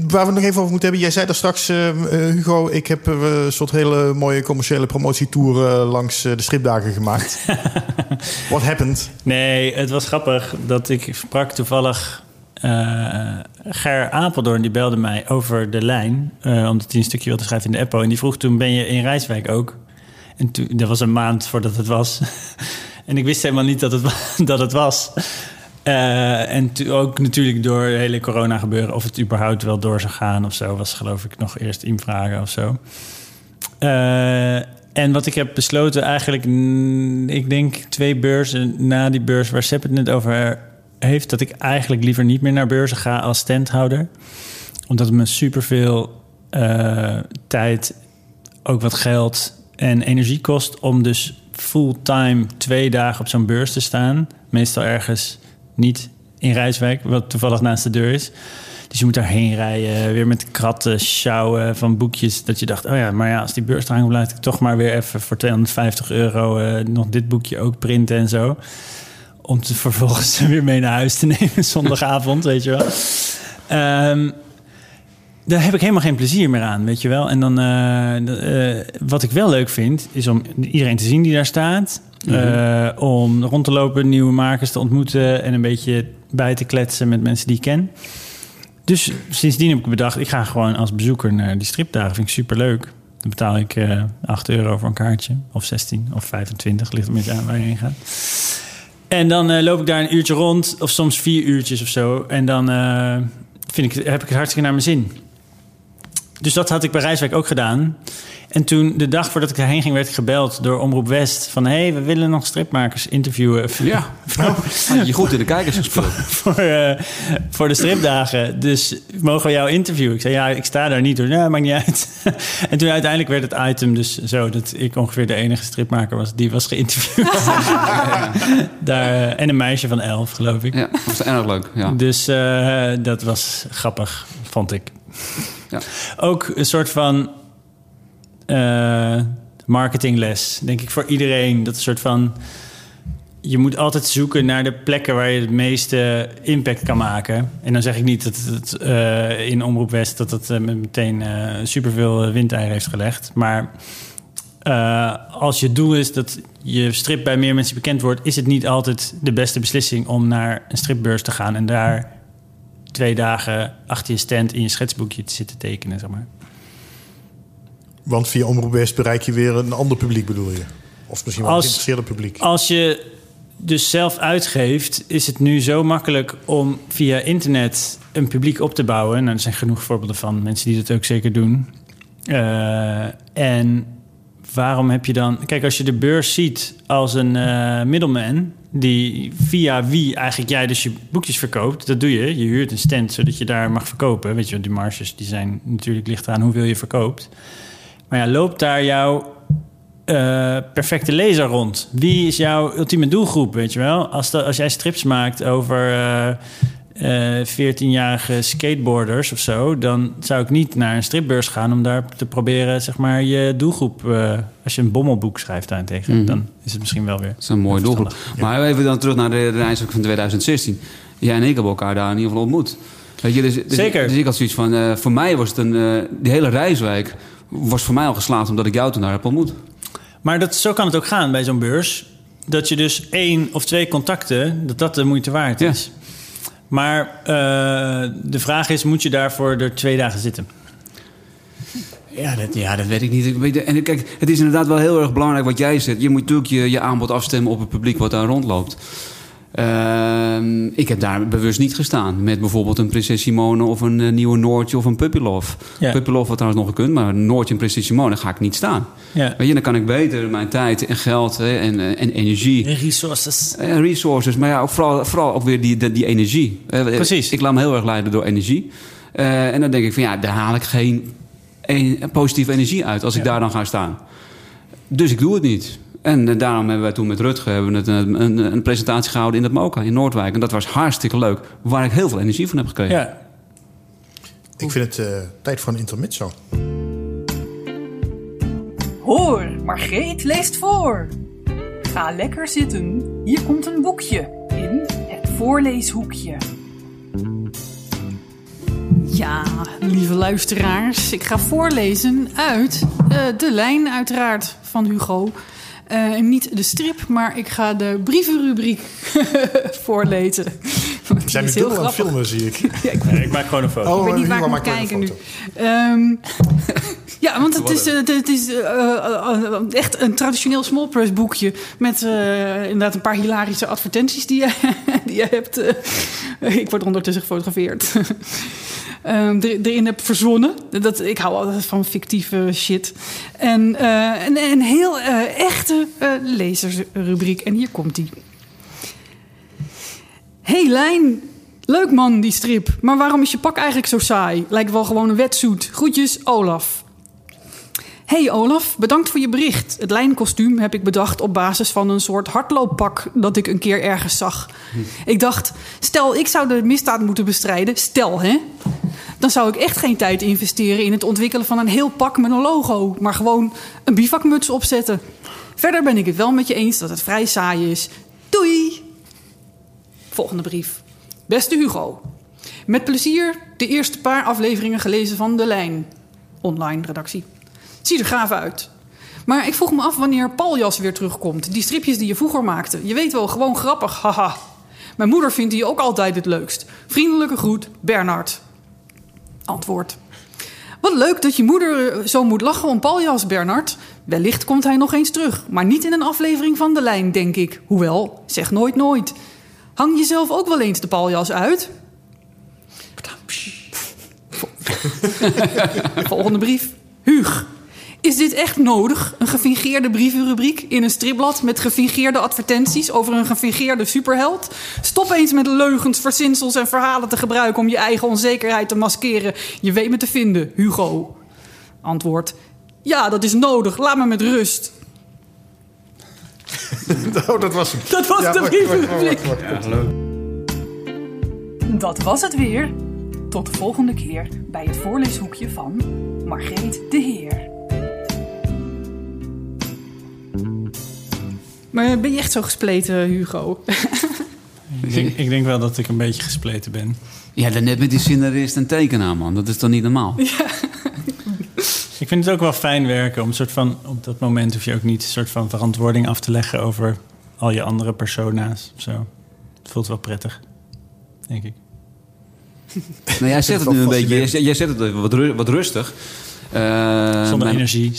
waar we het nog even over moeten hebben. Jij zei daar straks, eh, eh, Hugo, ik heb eh, een soort hele mooie commerciële promotietour eh, langs eh, de stripdagen gemaakt. What happened? Nee, het was grappig dat ik sprak toevallig... eh Ger Apeldoorn, die belde mij over de lijn... eh, omdat hij een stukje wilde schrijven in de Apple. En die vroeg toen, ben je in Rijswijk ook? En toen, dat was een maand voordat het was. en ik wist helemaal niet dat het, dat het was. Eh, en ook natuurlijk door het hele corona gebeuren... of het überhaupt wel door zou gaan of zo... was geloof ik nog eerst invragen of zo. En wat ik heb besloten eigenlijk... ik denk twee beurzen na die beurs waar Sepp het net over heeft... dat ik eigenlijk liever niet meer naar beurzen ga als standhouder. Omdat het me superveel eh tijd, ook wat geld en energie kost... om dus fulltime twee dagen op zo'n beurs te staan. Meestal ergens niet in Rijswijk, wat toevallig naast de deur is... Dus je moet daarheen rijden, weer met kratten, sjouwen van boekjes. Dat je dacht, oh ja, maar ja, als die beurs komt... laat ik toch maar weer even voor 250 euro eh, nog dit boekje ook printen en zo. Om te vervolgens weer mee naar huis te nemen zondagavond, weet je wel. Ehm, daar heb ik helemaal geen plezier meer aan, weet je wel. En dan, eh, eh, wat ik wel leuk vind, is om iedereen te zien die daar staat. Eh, om rond te lopen, nieuwe makers te ontmoeten... en een beetje bij te kletsen met mensen die ik ken. Dus sindsdien heb ik bedacht, ik ga gewoon als bezoeker naar die stripdagen. Vind ik superleuk. Dan betaal ik eh 8 euro voor een kaartje. Of 16 of 25, ligt een beetje aan waar je heen gaat. En dan eh, loop ik daar een uurtje rond, of soms vier uurtjes of zo. En dan eh, vind ik, heb ik het hartstikke naar mijn zin. Dus dat had ik bij Rijswijk ook gedaan. En toen, de dag voordat ik daarheen ging, werd ik gebeld door Omroep West. Van, hé, hey, we willen nog stripmakers interviewen. Ja, had je goed in de kijkers gespeeld. voor, eh, voor de stripdagen. Dus mogen we jou interviewen? Ik zei, ja, ik sta daar niet door. Nee, maakt niet uit. en toen uiteindelijk werd het item dus zo... dat ik ongeveer de enige stripmaker was die was geïnterviewd. daar, eh, en een meisje van elf, geloof ik. Ja, dat was erg leuk. Ja. Dus eh, dat was grappig, vond ik. Ja. Ook een soort van eh, marketingles, denk ik, voor iedereen. Dat soort van... Je moet altijd zoeken naar de plekken waar je het meeste impact kan maken. En dan zeg ik niet dat het eh, in Omroep West... dat het eh, meteen superveel windeieren heeft gelegd. Maar als je doel is dat je strip bij meer mensen bekend wordt, is het niet altijd de beste beslissing om naar een stripbeurs te gaan en daar twee dagen achter je stand in je schetsboekje te zitten tekenen, zeg maar. Want via Omroep West bereik je weer een ander publiek, bedoel je? Of misschien wel een geïnteresseerde publiek. Als je dus zelf uitgeeft, is het nu zo makkelijk om via internet een publiek op te bouwen. Nou, er zijn genoeg voorbeelden van mensen die dat ook zeker doen. Eh, en waarom heb je dan... Kijk, als je de beurs ziet als een eh middleman... die via wie eigenlijk jij dus je boekjes verkoopt... dat doe je. Je huurt een stand zodat je daar mag verkopen. Weet je, want die marges die zijn natuurlijk licht aan hoeveel je verkoopt. Maar ja, loopt daar jouw eh, perfecte lezer rond? Wie is jouw ultieme doelgroep, weet je wel? Als, de, als jij strips maakt over eh, eh, 14-jarige skateboarders of zo... dan zou ik niet naar een stripbeurs gaan om daar te proberen... zeg maar, je doelgroep... eh, als je een bommelboek schrijft daarentegen... Mhm. dan is het misschien wel weer... Dat is een mooie doelgroep. Maar even dan terug naar de reis van 2016. Jij en ik hebben elkaar daar in ieder geval ontmoet. Weet je, dus, dus, Zeker. Dus ik had zoiets van, eh, voor mij was het een... eh, die hele reiswijk was voor mij al geslaagd omdat ik jou toen daar heb ontmoet. Maar dat, zo kan het ook gaan bij zo'n beurs. Dat je dus één of twee contacten, dat dat de moeite waard Ja. is. Maar eh, de vraag is, moet je daarvoor er twee dagen zitten? Ja dat, ja, dat weet ik niet. En kijk, het is inderdaad wel heel erg belangrijk wat jij zegt. Je moet natuurlijk je, je aanbod afstemmen op het publiek wat daar rondloopt. Ehm, ik heb daar bewust niet gestaan. Met bijvoorbeeld een Prinses Simone of een eh, nieuwe Noortje of een Puppy Love. Ja. Puppy Love had trouwens nog gekund, maar Noortje en Prinses Simone ga ik niet staan. Ja. Weet je, dan kan ik beter mijn tijd en geld hè, en, eh, en energie... Resources. En resources, maar ja, ook vooral, vooral ook weer die, die, die energie. Eh, Precies. Ik laat me heel erg leiden door energie. Eh, en dan denk ik van ja, daar haal ik geen een, positieve energie uit als ik daar dan ga staan. Dus ik doe het niet. En eh, daarom hebben wij toen met Rutger hebben we het, een, een, een presentatie gehouden in het Moka in Noordwijk. En dat was hartstikke leuk, waar ik heel veel energie van heb gekregen. Ja. Ik vind het eh, tijd voor een intermezzo. Hoor, Margreet leest voor. Ga lekker zitten. Hier komt een boekje in het voorleeshoekje. Ja, lieve luisteraars, ik ga voorlezen uit eh, De Lijn, uiteraard, van Hugo. Eh, en niet de strip, maar ik ga de brievenrubriek voorlezen. We zijn nu is heel dubbel aan het grappig. filmen, zie ik. Ja, ik Nee, ik maak gewoon een foto. Oh, ik weet niet waar ik moet kijken nu. Ehm, ja, want het is, eh, het is eh, echt een traditioneel small press boekje... met eh, inderdaad een paar hilarische advertenties die je, die je hebt. ik word ondertussen gefotografeerd. Ehm, er- erin heb verzonnen. Dat, ik hou altijd van fictieve shit. En eh, een, een heel eh, echte eh, lezersrubriek. En hier komt die. Hey Lijn, leuk man die strip. Maar waarom is je pak eigenlijk zo saai? Lijkt wel gewoon een wetsuit. Groetjes, Olaf. Hey Olaf, bedankt voor je bericht. Het lijnkostuum heb ik bedacht op basis van een soort hardlooppak dat ik een keer ergens zag. Ik dacht, stel ik zou de misdaad moeten bestrijden, stel hè. Dan zou ik echt geen tijd investeren in het ontwikkelen van een heel pak met een logo, maar gewoon een bivakmuts opzetten. Verder ben ik het wel met je eens dat het vrij saai is. Doei! Volgende brief. Beste Hugo. Met plezier de eerste paar afleveringen gelezen van De Lijn. Online redactie. Ziet er gaaf uit. Maar ik vroeg me af wanneer Paljas weer terugkomt. Die stripjes die je vroeger maakte. Je weet wel, gewoon grappig, haha. Mijn moeder vindt die ook altijd het leukst. Vriendelijke groet, Bernard. Antwoord. Wat leuk dat je moeder eh, zo moet lachen om Paljas, Bernard. Wellicht komt hij nog eens terug. Maar niet in een aflevering van De Lijn, denk ik. Hoewel, zeg nooit nooit. Hang jezelf ook wel eens de paljas uit? Volgende brief. Huug. Is dit echt nodig? Een gefingeerde brievenrubriek in een stripblad met gefingeerde advertenties over een gefingeerde superheld? Stop eens met leugens, verzinsels en verhalen te gebruiken om je eigen onzekerheid te maskeren. Je weet me te vinden, Hugo. Antwoord. Ja, dat is nodig. Laat me met rust. Oh, dat was hem. Dat was Ja, de brievenrubriek. Dat was het weer. Tot de volgende keer bij het voorleeshoekje van Margreet de Heer. Maar ben je echt zo gespleten, Hugo? Ik denk, ik denk wel dat ik een beetje gespleten ben. Ja, dan net met die scenarist en tekenaar, man. Dat is toch niet normaal? Ik vind het ook wel fijn werken. Om een soort van, op dat moment hoef je ook niet een soort van verantwoording af te leggen over al je andere persona's. Zo. Het voelt wel prettig, denk ik. Nou, jij zet het nu een beetje, jij, zet het even wat, ru- wat rustig. Eh, Zonder energie.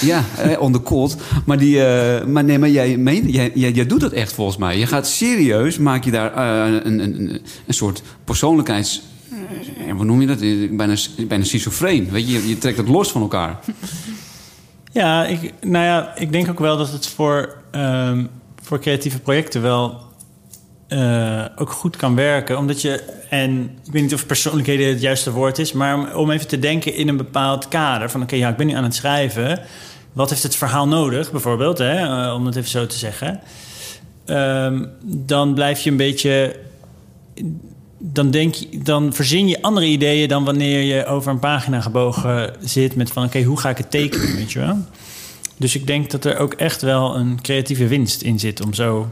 Ja, eh, on the cold. Maar, die, eh, maar nee, maar jij, meent, jij, jij, jij doet dat echt volgens mij. Je gaat serieus, maak je daar eh, een, een, een soort persoonlijkheids... hoe noem je dat? Bijna, bijna schizofreen. Weet je, je, je trekt het los van elkaar. Ja, ik, nou ja, ik denk ook wel dat het voor, ehm, voor creatieve projecten wel eh, ook goed kan werken. Omdat je, en ik weet niet of persoonlijkheden het juiste woord is, maar om, even te denken in een bepaald kader. Van oké, ja, ik ben nu aan het schrijven. Wat heeft het verhaal nodig, bijvoorbeeld, hè, eh, om het even zo te zeggen. Ehm, dan blijf je een beetje dan, denk je, dan verzin je andere ideeën dan wanneer je over een pagina gebogen zit met van oké, hoe ga ik het tekenen, weet je wel? Dus ik denk dat er ook echt wel een creatieve winst in zit om zo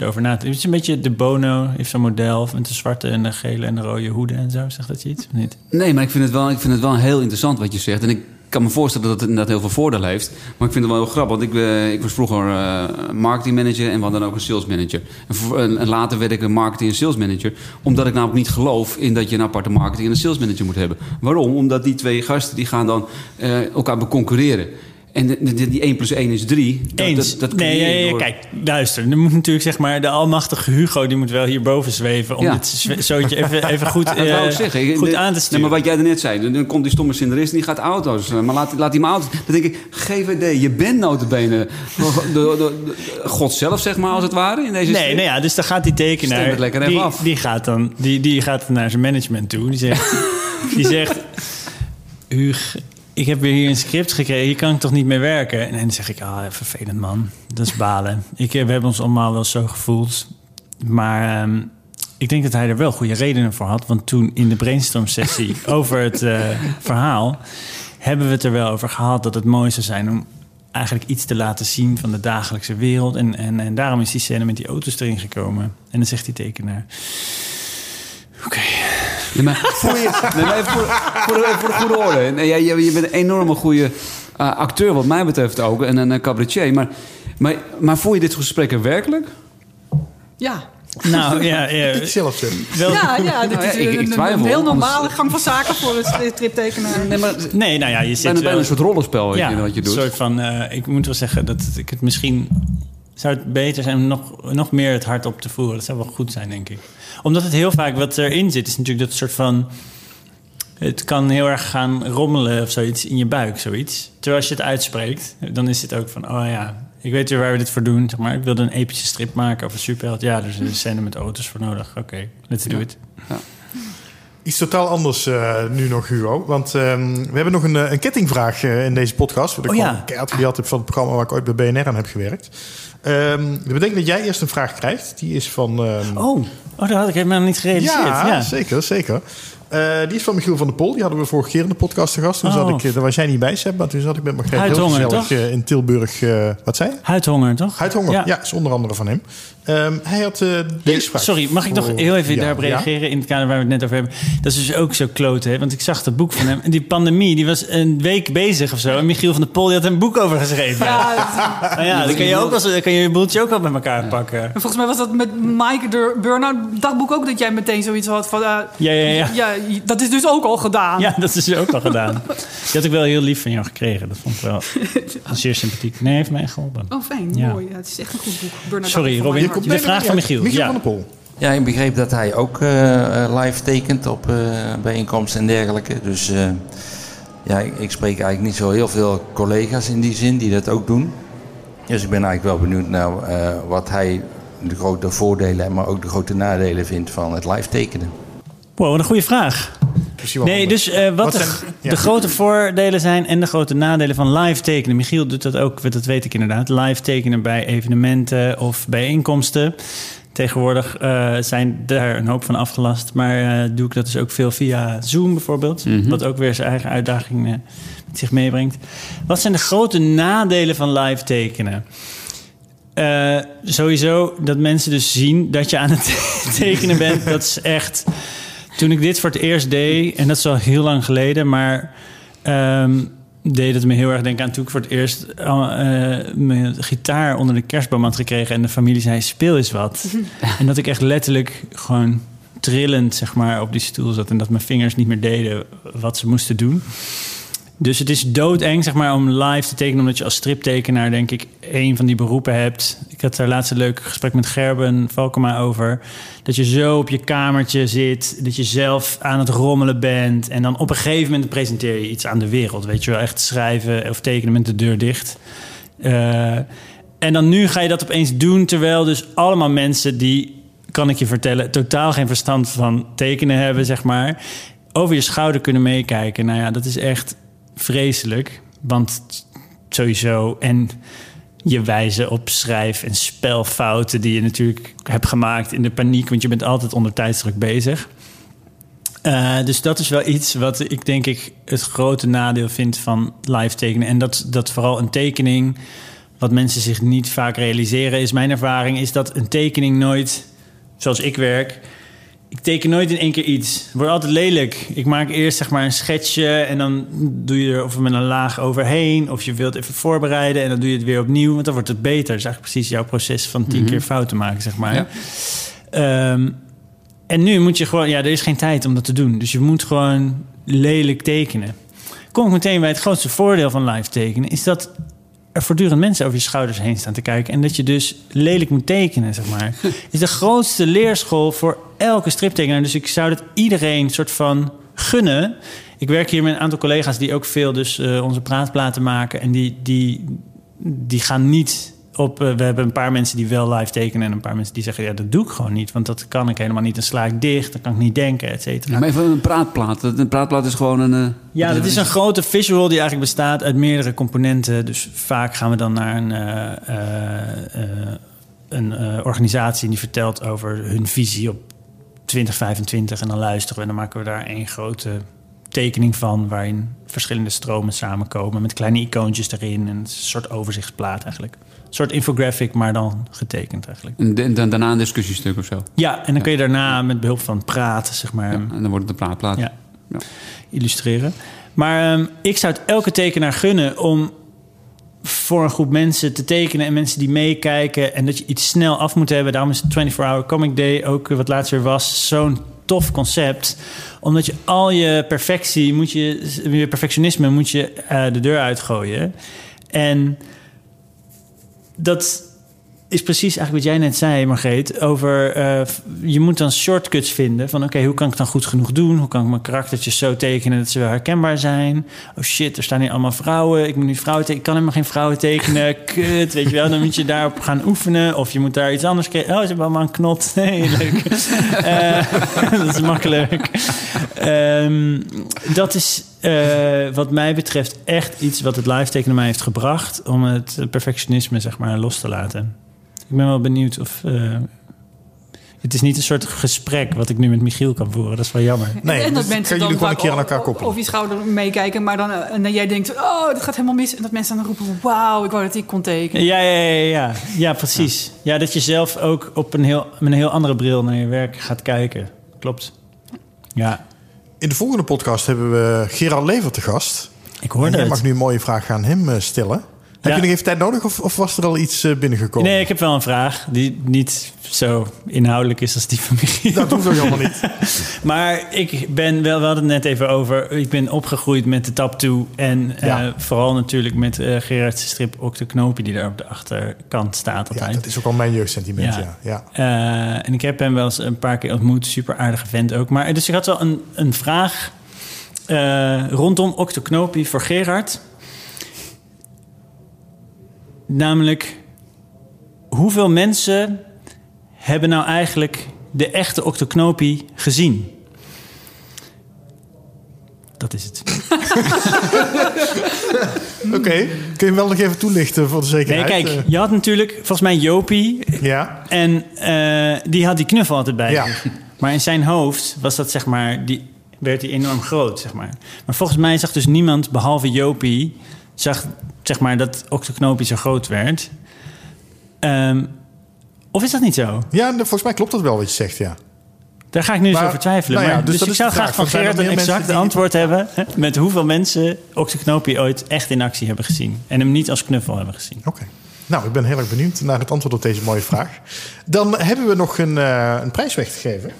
erover na. Het is een beetje de Bono, heeft zo'n model met de zwarte en de gele en de rode hoeden en zo. Zegt dat je iets of niet? Nee, maar ik vind, het wel, ik vind het wel heel interessant wat je zegt. En ik kan me voorstellen dat het inderdaad heel veel voordeel heeft. Maar ik vind het wel heel grappig. Want ik, eh, ik was vroeger eh marketingmanager en we hadden ook een salesmanager. En, voor- en, later werd ik een marketing- en salesmanager. Omdat ik namelijk niet geloof in dat je een aparte marketing- en een salesmanager moet hebben. Waarom? Omdat die twee gasten die gaan dan eh, elkaar beconcurreren. En de, de- die 1 plus 1 is 3. Dat, Eens. Dat, dat nee, door- kijk, luister. Er moet natuurlijk zeg maar de almachtige Hugo, die moet wel hierboven zweven om Ja. dit zootje even, even goed, Dat eh, ik zeggen. goed De- aan te Nee, sturen. maar wat jij net zei, dan- dan komt die stomme Cinderist en die gaat auto's. eh, Maar laat, laat die maar auto's. Dan denk ik, GVD, je bent notabene de, de, de, de- God zelf, zeg maar, als het ware, in deze Nee, nou ja, dus dan gaat die tekenaar... even die, af. Die gaat dan die, die gaat naar zijn management toe. Die zegt... die zegt Huug, ik heb weer hier een script gekregen. Hier kan ik toch niet mee werken? En dan zeg ik, ah, vervelend man. Dat is balen. Ik, eh, we hebben ons allemaal wel zo gevoeld. Maar ehm, ik denk dat hij er wel goede redenen voor had. Want toen in de brainstorm-sessie over het eh, verhaal... hebben we het er wel over gehad dat het mooi zou zijn... om eigenlijk iets te laten zien van de dagelijkse wereld. En, en, en daarom is die scène met die auto's erin gekomen. En dan zegt die tekenaar... Oké, Nee, maar voor, je, nee, maar even voor, voor, de, voor de goede orde. Nee, jij- je bent een enorme goede eh, acteur, wat mij betreft ook. En een eh, cabaretier. Maar, maar, maar voel je dit gesprek er werkelijk? Ja. nou ja, ja Ik zelf zeg. wel, Ja, ja, dit Nou ja, is ik- ik een- een, twijfel, een heel anders- normale gang van zaken voor een striptekenaar. Nee, maar Nee, nou ja, je zit bijna, bijna wel- een soort rollenspel ja, wat je doet. Een soort van, eh, ik moet wel zeggen dat ik het misschien zou het beter zijn om nog, nog meer het hart op te voeren. Dat zou wel goed zijn, denk ik. Omdat het heel vaak wat erin zit, is natuurlijk dat soort van. Het kan heel erg gaan rommelen of zoiets in je buik, zoiets. Terwijl als je het uitspreekt, dan is het ook van, oh ja, ik weet weer waar we dit voor doen. Zeg maar, ik wilde een epische strip maken over superheld. Ja, er is een scène met auto's voor nodig. Oké, let's do it. Iets totaal anders eh, nu nog, Hugo. Want ehm, we hebben nog een, eh, een kettingvraag eh, in deze podcast. Wat ik Oh, ja. keihard gehad heb van het programma waar ik ooit bij BNR aan heb gewerkt. Ehm dat betekent dat jij eerst een vraag krijgt. Die is van... ehm, Oh, oh dat had ik helemaal niet gerealiseerd. ja, Ja, zeker, zeker. Eh, die is van Michiel van der Pol. Die hadden we vorige keer in de podcast te gast. Toen Oh. zat ik, eh, daar was jij niet bij, Seb. Maar toen zat ik met Margreet heel Huidhonger, gezellig toch? eh, in Tilburg. eh, wat zei je? Huidhonger, toch? Huidhonger, ja. is onder andere van hem. Ehm, hij had eh, deze vraag. Sorry, mag ik nog heel even ja, daarop ja. reageren in het kader waar we het net over hebben? Dat is dus ook zo kloten, hè? Want ik zag het boek van hem. En die pandemie, die was een week bezig of zo. En Michiel van der Pol die had een boek over geschreven. Ja, Nou ja, dan kan je ook als, dan kan je je boeltje ook wel met elkaar pakken. En volgens mij was dat met Mike de Burnout dagboek ook dat jij meteen zoiets had van... Ja, ja, ja. Dat is dus ook al gedaan. Ja, dat is dus ook al gedaan. Die had ik wel heel lief van jou gekregen. Dat vond ik wel zeer sympathiek. Nee, heeft mij echt geholpen. Oh, fijn. Ja. Mooi. Ja, het is echt een goed boek. Burnout Sorry, Robin. De vraag van Michiel, Michiel ja. van der Pol. Ja, ik begreep dat hij ook eh, eh, live tekent op eh, bijeenkomsten en dergelijke. Dus eh, ja, ik, ik spreek eigenlijk niet zo heel veel collega's in die zin die dat ook doen. Dus ik ben eigenlijk wel benieuwd naar eh, wat hij de grote voordelen, maar ook de grote nadelen vindt van het live tekenen. Wow, wat een goede vraag. Nee, dus eh, wat, Wat de, zijn- ja. de grote voordelen zijn en de grote nadelen van live tekenen. Michiel doet dat ook, dat weet ik inderdaad. Live tekenen bij evenementen of bijeenkomsten. Tegenwoordig eh, zijn daar een hoop van afgelast. Maar eh, doe ik dat dus ook veel via Zoom bijvoorbeeld. Wat ook weer zijn eigen uitdaging met zich meebrengt. Wat zijn de grote nadelen van live tekenen? Eh, sowieso dat mensen dus zien dat je aan het tekenen bent. Dat is echt. Toen ik dit voor het eerst deed, en dat is al heel lang geleden, maar ehm, deed het me heel erg denken aan toen ik voor het eerst uh, mijn gitaar onder de kerstboom had gekregen en de familie zei: speel eens wat. en dat ik echt letterlijk gewoon trillend zeg maar, op die stoel zat en dat mijn vingers niet meer deden wat ze moesten doen. Dus het is doodeng zeg maar, om live te tekenen, omdat je als striptekenaar, denk ik, een van die beroepen hebt. Ik had daar laatst een leuk gesprek met Gerben Valkema over. Dat je zo op je kamertje zit, dat je zelf aan het rommelen bent. En dan op een gegeven moment presenteer je iets aan de wereld. Weet je wel, echt schrijven of tekenen met de deur dicht. Uh, en dan nu ga je dat opeens doen, terwijl dus allemaal mensen die, kan ik je vertellen, totaal geen verstand van tekenen hebben, zeg maar, over je schouder kunnen meekijken. Nou ja, dat is echt vreselijk. Want sowieso. En je wijzen op schrijf- en spelfouten die je natuurlijk hebt gemaakt in de paniek, want je bent altijd onder tijdsdruk bezig. Uh, dus dat is wel iets wat ik denk ik het grote nadeel vind van live tekenen. En dat, dat vooral een tekening, wat mensen zich niet vaak realiseren, is mijn ervaring, is dat een tekening nooit, zoals ik werk, ik teken nooit in één keer iets. Het wordt altijd lelijk. Ik maak eerst zeg maar een schetsje en dan doe je er of met een laag overheen. Of je wilt even voorbereiden en dan doe je het weer opnieuw. Want dan wordt het beter. Dat is eigenlijk precies jouw proces van tien Mhm. keer fouten maken, zeg maar. Ja. Ehm, en nu moet je gewoon... Ja, er is geen tijd om dat te doen. Dus je moet gewoon lelijk tekenen. Kom ik meteen bij het grootste voordeel van live tekenen... is dat er voortdurend mensen over je schouders heen staan te kijken... en dat je dus lelijk moet tekenen, zeg maar. is de grootste leerschool voor elke striptekenaar. Dus ik zou dat iedereen soort van gunnen. Ik werk hier met een aantal collega's die ook veel dus eh, onze praatplaten maken... en die, die, die gaan niet op... eh, we hebben een paar mensen die wel live tekenen... en een paar mensen die zeggen, ja, dat doe ik gewoon niet... want dat kan ik helemaal niet, dan sla ik dicht... dan kan ik niet denken, et cetera. Ja, maar even een praatplaat. Een praatplaat is gewoon een... eh, Ja, dat is een grote visual die eigenlijk bestaat uit meerdere componenten. Dus vaak gaan we dan naar een, eh, een organisatie die vertelt over hun visie op 2025. En dan luisteren we en dan maken we daar één grote tekening van... waarin verschillende stromen samenkomen met kleine icoontjes erin. En een soort overzichtsplaat eigenlijk. Een soort infographic, maar dan getekend eigenlijk. En da- da- daarna een discussiestuk of zo. Ja, en dan kun je daarna met behulp van praten, zeg maar... Ja, en dan wordt het een praatplaat. Ja. Ja. illustreren. Maar ehm, ik zou het elke tekenaar gunnen om voor een groep mensen te tekenen en mensen die meekijken en dat je iets snel af moet hebben. Daarom is het 24-hour Comic Day ook eh, wat laatst weer was zo'n tof concept, omdat je al je perfectie moet je je perfectionisme moet je eh, de deur uitgooien en dat is precies eigenlijk wat jij net zei, Margreet. Over eh, je moet dan shortcuts vinden. Van oké, hoe kan ik het dan goed genoeg doen? Hoe kan ik mijn karaktertjes zo tekenen dat ze wel herkenbaar zijn? Oh shit, er staan hier allemaal vrouwen. Ik moet nu vrouwen tekenen. Ik kan helemaal geen vrouwen tekenen. Kut, weet je wel. Dan moet je daarop gaan oefenen. Of je moet daar iets anders krijgen. Oh, ze hebben allemaal een knot. Nee, leuk. Eh, dat is makkelijk. Ehm, dat is eh, wat mij betreft echt iets wat het live tekenen mij heeft gebracht. Om het perfectionisme zeg maar los te laten. Ik ben wel benieuwd of... eh, het is niet een soort gesprek wat ik nu met Michiel kan voeren. Dat is wel jammer. Nee, en dat dat mensen jullie gewoon een keer aan elkaar koppelen. Over je schouder meekijken, maar dan eh, en dan jij denkt, oh, dat gaat helemaal mis. En dat mensen dan roepen, wauw, ik wou dat ik kon tekenen. Ja, ja, ja, ja. ja precies. Ja. dat je zelf ook op een heel, met een heel andere bril naar je werk gaat kijken. Klopt. Ja, In de volgende podcast hebben we Gerard Lever te gast. ik hoorde En jij het. mag nu een mooie vraag aan hem eh, stellen. Heb Ja. je nog even tijd nodig of, of was er al iets eh, binnengekomen? Nee, ik heb wel een vraag die niet zo inhoudelijk is als die van Michiel. Dat hoeft ook helemaal niet. Maar ik ben wel, we hadden het net even over. Ik ben opgegroeid met de Tap 2. En Ja. eh, vooral natuurlijk met eh Gerard's strip Octo Knopie, die daar op de achterkant staat Ja, altijd. dat is ook al mijn jeugdsentiment, Ja. ja. ja. En ik heb hem wel eens een paar keer ontmoet. Super aardige vent ook. Maar dus ik had wel een, een vraag rondom Octo Knopie voor Gerard. Namelijk, hoeveel mensen hebben nou eigenlijk de echte Octoknopie gezien? Dat is het. Oké, kun je hem wel nog even toelichten voor de Nee, zekerheid? kijk, Eh, je had natuurlijk volgens mij Jopie. ja, En eh, die had die knuffel altijd bij Ja. zich. Maar in zijn hoofd was dat zeg maar, die, werd die enorm groot, zeg maar. Maar volgens mij zag dus niemand, behalve Jopie, zag zeg maar dat Octoknopie zo groot werd. Ehm, of is dat niet zo? ja, volgens mij klopt dat wel wat je zegt, ja. Daar ga ik nu eens over twijfelen. nou ja, maar, dus dus ik zou graag van er Gerard een exact die- antwoord hebben... met hoeveel mensen Oxyknopie ooit echt in actie hebben gezien. En hem niet als knuffel hebben gezien. Oké. Nou, ik ben heel erg benieuwd naar het antwoord op deze mooie vraag. Dan hebben we nog een, eh, een prijs weg te geven.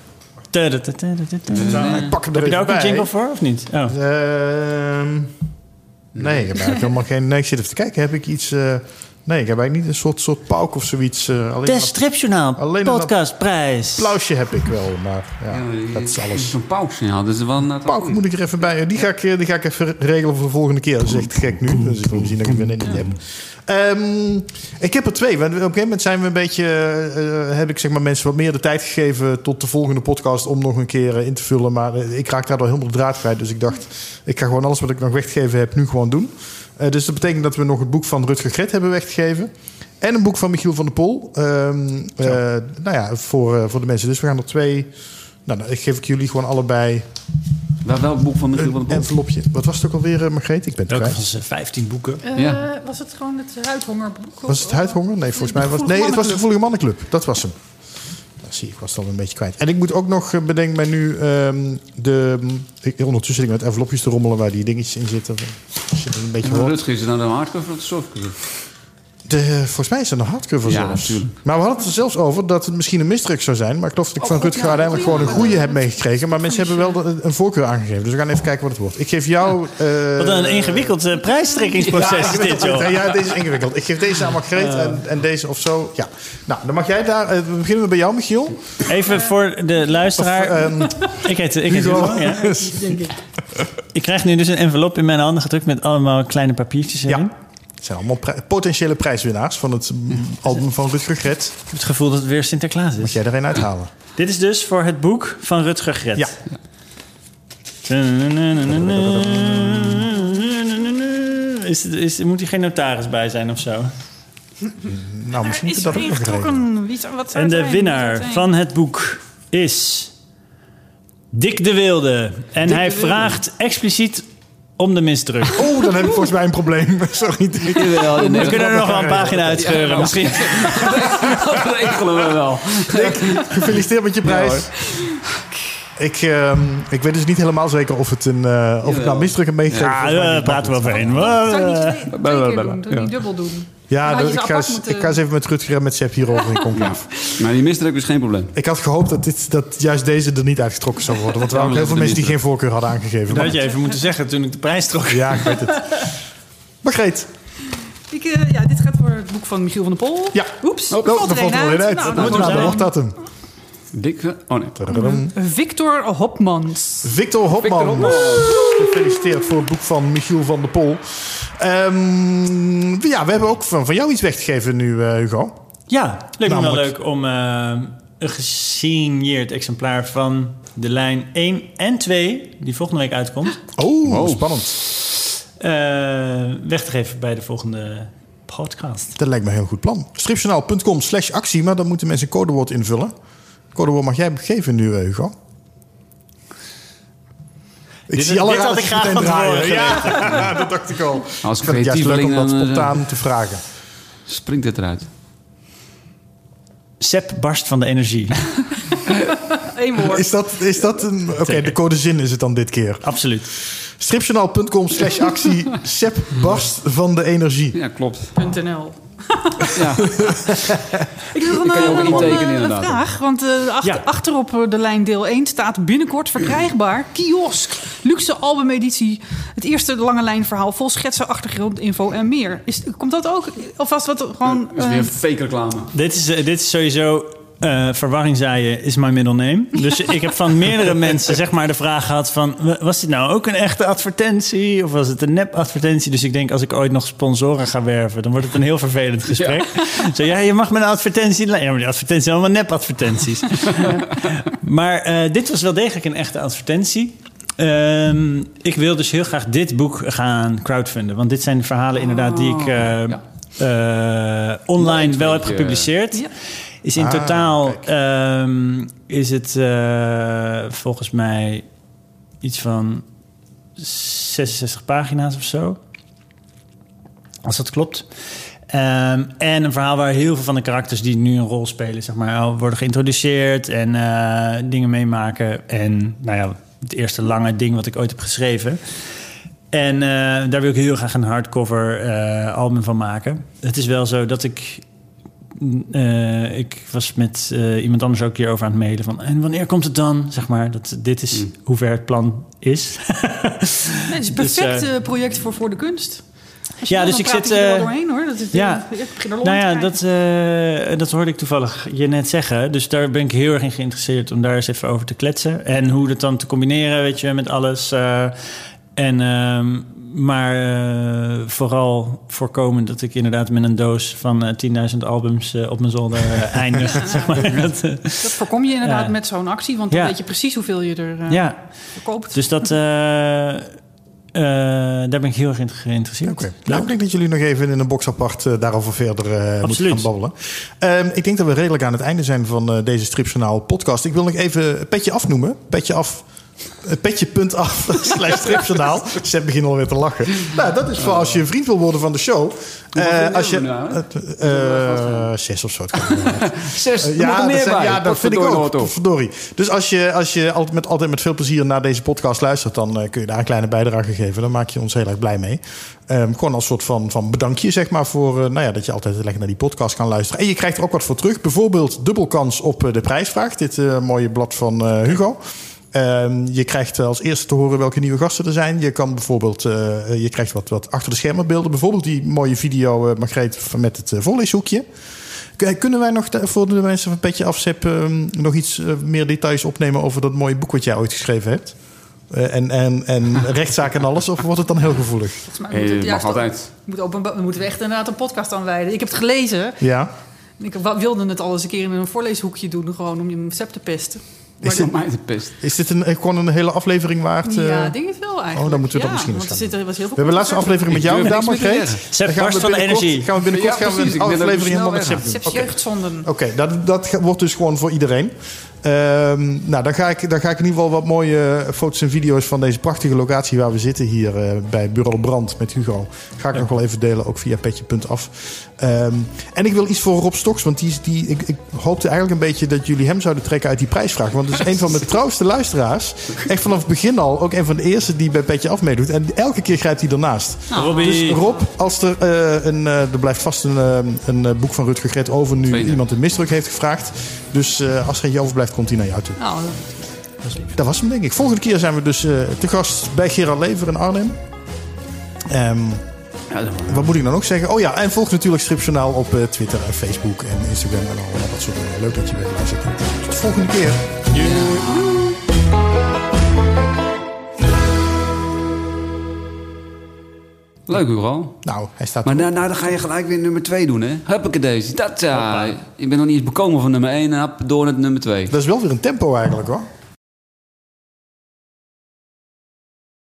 Tudutudutudu. Ik pak hem Heb er je daar ook een jingle voor of niet? Oh. Ehm, nee, ik heb eigenlijk helemaal geen... Nee, ik zit even te kijken. Heb ik iets... eh, nee, ik heb eigenlijk niet een soort, soort pauk of zoiets. eh, alleen De een Stripjournaal Alleen een podcastprijs. applausje heb ik wel, maar ja, Ja, dat is alles. Zo'n paussignaal, dat is wel net Pauk moet ik er even bij. Die ga ik, eh, die ga ik even regelen voor de volgende keer. Dat is echt gek nu. Dus ik wil zien dat ik het weer niet heb. Ehm, ik heb er twee. Want Op een gegeven moment zijn we een beetje... eh, heb ik zeg maar mensen wat meer de tijd gegeven... tot de volgende podcast om nog een keer in te vullen. Maar ik raak daar al helemaal de draad kwijt. Dus ik dacht, ik ga gewoon alles wat ik nog weggegeven heb... nu gewoon doen. Eh, dus dat betekent dat we nog het boek van Rutger Gret hebben weggegeven. En een boek van Michiel van der Pol. Ehm, eh, nou ja, voor, eh, voor de mensen. Dus we gaan er twee... Nou, dan geef ik jullie gewoon allebei Wel, welk boek van Michiel van een der Pol? envelopje. Wat was het ook alweer, uh, Margreet? Ik ben het Welke kwijt. van zijn 15 boeken? Eh, Ja. Was het gewoon het huidhongerboek? Was het huidhonger? Nee, volgens mij was het... Nee, het was de Gevoelige Mannenclub. Dat was hem. Zie, ik was het al een beetje kwijt. En ik moet ook nog, eh, bedenk mij nu, ehm, de... Ik, ondertussen zit ik met envelopjes te rommelen waar die dingetjes in zitten. Als je het een beetje. Rutger, is het nou de hardcover of de softcover? De, volgens mij is het een hardcover Ja, zelfs. natuurlijk. Maar we hadden het er zelfs over dat het misschien een misdruk zou zijn. Maar ik geloof dat ik van Oh, Rutger ja, uiteindelijk ja, gewoon een goede heb meegekregen. Maar mensen hebben wel de- een voorkeur aangegeven. Dus we gaan even kijken wat het wordt. Ik geef jou... eh, Wat een ingewikkeld prijstrekkingsproces Ja, is dit, joh. ja, deze is ingewikkeld. Ik geef deze aan Margreet en, en deze of zo. Ja. Nou, dan mag jij daar... eh, we beginnen bij jou, Michiel. Even voor de luisteraar. Ehm, ik heet, ik heet Hugo. Hugo, ja. Ik krijg nu dus een envelop in mijn handen gedrukt met allemaal kleine papiertjes erin. Ja. Het zijn allemaal pri- potentiële prijswinnaars van het album van Rutger Gret. Ik heb het gevoel dat het weer Sinterklaas is. jij er een uithalen? Dit is dus voor het boek van Rutger Gret. Ja. Is, het- is, moet hier geen notaris bij zijn of zo? Nou, misschien Is moet dat ook wat zou En de zijn? winnaar van het boek is Dick de Wilde. En Dick hij de Wilde. vraagt expliciet om de misdruk. Oh, dan heb ik volgens mij een probleem. Sorry. We kunnen er nog wel een pagina uitscheuren misschien. Dat regelen we wel. Dick, gefeliciteerd met je prijs. Ik, ehm, ik weet dus niet helemaal zeker of, het een, eh, of ik nou misdruk heb meegegeven. Ja, daar praten we overheen. zijn? Zou ik niet twee, twee keer doen? Zou ik niet dubbel doen? Ja, Dan ik, ga, eens- moeten- ik ga eens even met Rutger en met Sepp hierover in conclave. Maar die misdruk is geen probleem. Ik had gehoopt dat, dit, dat juist deze er niet uitgetrokken zou worden. Want er waren ook heel veel mensen die geen voorkeur hadden aangegeven. Dat had je even moeten zeggen toen ik de prijs trok. Ja, ik weet het. Margreet. Ik, eh, ja, dit gaat voor het boek van Michiel van der Pol. Ja. Oeps, Oh, er valt er een alleen uit. Nou, dan nou, het wordt dat hem. Dik, oh nee. Tadadam. Victor Hopmans. Victor Hopman. Gefeliciteerd voor het boek van Michiel van der Pol. Ehm, ja, we hebben ook van, van jou iets weggegeven nu, eh, Hugo. Ja, leuk me wel leuk om eh, een gesigneerd exemplaar van de lijn 1 en 2, die volgende week uitkomt, Oh, Wow. spannend. eh, weg te geven bij de volgende podcast. Dat lijkt me een heel goed plan. Stripjournaal.com slash actie, maar dan moeten mensen een codewoord invullen. Codewoord mag jij geven nu, eh, Hugo. Ik Dit- zie alle dit had ik graag van draaien. Ja, dat dacht ik al. Als Ik vind het juist leuk om dat dan, eh, spontaan te vragen. springt het eruit. Sepp barst van de energie. Eén woord. Is dat, is dat een... Oké, de codezin is het dan dit keer. Absoluut. Stripjournaal.com slash actie. Sepp barst van de energie. Ja, klopt. .nl. Ja. Ik wil ook een, een, intekenen, een, een inderdaad. vraag, want eh, achter, Ja. achterop eh, de lijn deel 1 staat binnenkort verkrijgbaar kiosk, luxe albumeditie, het eerste lange lijn verhaal vol schetsen, achtergrondinfo en meer. Is, komt dat ook? Of was wat gewoon... Dat is eh, weer fake reclame. Dit is, eh, dit is sowieso eh, verwarring zaaien is mijn middle name. Dus ik heb van meerdere mensen zeg maar de vraag gehad van... wa- was dit nou ook een echte advertentie? Of was het een nep-advertentie? Dus ik denk als ik ooit nog sponsoren ga werven... dan wordt het een heel vervelend gesprek. Zo, ja, je mag met een advertentie... Ja, maar die advertenties zijn allemaal nep-advertenties. maar eh, dit was wel degelijk een echte advertentie. Ehm, ik wil dus heel graag dit boek gaan crowdfunden. Want dit zijn de verhalen inderdaad die ik... Ja. eh, online wel heb gepubliceerd. Ja. Is in Ah, totaal ehm, is het eh, volgens mij iets van 66 pagina's of zo. Als dat klopt. Ehm, en een verhaal waar heel veel van de karakters die nu een rol spelen, zeg maar, al worden geïntroduceerd en eh, dingen meemaken. En nou ja, het eerste lange ding wat ik ooit heb geschreven. En eh, daar wil ik heel graag een hardcover album van maken. Het is wel zo dat ik. Eh, ik was met eh, iemand anders ook een keer over aan het mailen van... en wanneer komt het dan? Zeg maar, dat, dit is hoe ver het plan is. Nee, het is een Dus, perfect eh, eh, project voor voor de kunst. Als je Ja, dus ik zit, er eh, doorheen hoor. Dat is, ja. ik begin er lol Nou ja, dat, eh, dat hoorde ik toevallig je net zeggen. Dus daar ben ik heel erg in geïnteresseerd om daar eens even over te kletsen. En hoe dat dan te combineren, weet je, met alles. eh, en, ehm, maar eh, vooral voorkomen dat ik inderdaad met een doos van eh, 10.000 albums eh, op mijn zolder eindig. zeg maar. dat, Dat voorkom je inderdaad Ja. met zo'n actie, want dan Ja. weet je precies hoeveel je er eh, ja, verkoopt. dus dat... eh, eh, daar ben ik heel erg in geïnteresseerd. Oké. Nou, ik denk dat jullie nog even in een box apart daarover verder eh, moeten gaan babbelen. Ehm, ik denk dat we redelijk aan het einde zijn van eh, deze Stripjournaal podcast. Ik wil nog even Petje afnoemen. Petje af. Eh, Petje.af slash stripjournaal. Ze beginnen alweer te lachen. Nou, dat is voor als je een vriend wil worden van de show. Vrienden als je, eh, zes of zo. Zes, er meer dat zijn- ja, dat vind ik ook. Verdorie. Dus als je, als je altijd, met, altijd met veel plezier naar deze podcast luistert, dan kun je daar een kleine bijdrage geven. Dan maak je ons heel erg blij mee. Ehm, gewoon als soort van, van bedankje, zeg maar, voor eh, nou ja, dat je altijd lekker naar die podcast kan luisteren. En je krijgt er ook wat voor terug. Bijvoorbeeld dubbelkans op eh, de prijsvraag. Dit mooie blad van Hugo. Ehm, je krijgt eh, als eerste te horen welke nieuwe gasten er zijn. Je kan bijvoorbeeld, eh, je krijgt wat, wat achter de schermen beelden. Bijvoorbeeld die mooie video, eh Margreet, van- met het uh, voorleeshoekje. Kunnen wij nog de- voor de mensen van Petje Afzep ehm, nog iets eh, meer details opnemen over dat mooie boek wat jij ooit geschreven hebt? Eh, en, en, en rechtszaak en alles? Of wordt het dan heel gevoelig? Volgens mij Eh, moet het mag altijd. Moet moeten we echt inderdaad een podcast aanwijden. Ik heb het gelezen. Ja. Ik wilde het al eens een keer in een voorleeshoekje doen, gewoon om je sep te pesten. Is Voor mij de pest. Is dit een, eh, gewoon een hele aflevering waard? eh? ja, ik denk het wel eigenlijk. oh, dan moeten we dat ja, misschien eens gaan er was heel veel we hebben de laatste aflevering met jou gedaan, Margreet. zeggen. Sep Dan gaan we barst van energie. Gaan we binnenkort Ja, gaan we een er aflevering helemaal met snel Sep weg. doen. Oké. jeugdzonden. Oké, dat, dat ge- wordt dus gewoon voor iedereen. Ehm, nou, dan ga, ik, dan ga ik in ieder geval wat mooie foto's en video's van deze prachtige locatie waar we zitten hier eh, bij Bureau Brand met Hugo. Ga ik nog wel even delen, ook via petje.af. Ehm en ik wil iets voor Rob Stoks, want die, die, ik, ik hoopte eigenlijk een beetje dat jullie hem zouden trekken uit die prijsvraag. Want het is een van mijn trouwste luisteraars. Echt vanaf het begin al, ook een van de eerste die bij Petje Af meedoet. En elke keer grijpt hij ernaast. Robbie. Dus Rob, als er een, een, eh, er blijft vast een, eh, een eh, boek van Rutger Gret over nu iemand een misdruk heeft gevraagd. Dus eh, als er eentje overblijft, komt hij naar jou toe. Nou, Dat was hem, denk ik. Volgende keer zijn we dus eh, te gast bij Gerard Lever in Arnhem. Ehm, Ja, dat wat moet ik dan ook zeggen? Oh ja, en volg natuurlijk Stripjournaal op eh, Twitter en Facebook en Instagram en allemaal dat soort dingen. Leuk dat je weer geluisterd hebt. Tot de volgende keer. Leuk, Hugo. Nou, hij staat Maar nou, nou, dan ga je gelijk weer nummer 2 doen, hè? Huppake deze. Dat, ja. Je bent nog niet eens bekomen van nummer 1 en hap door naar nummer 2. Dat is wel weer een tempo eigenlijk hoor.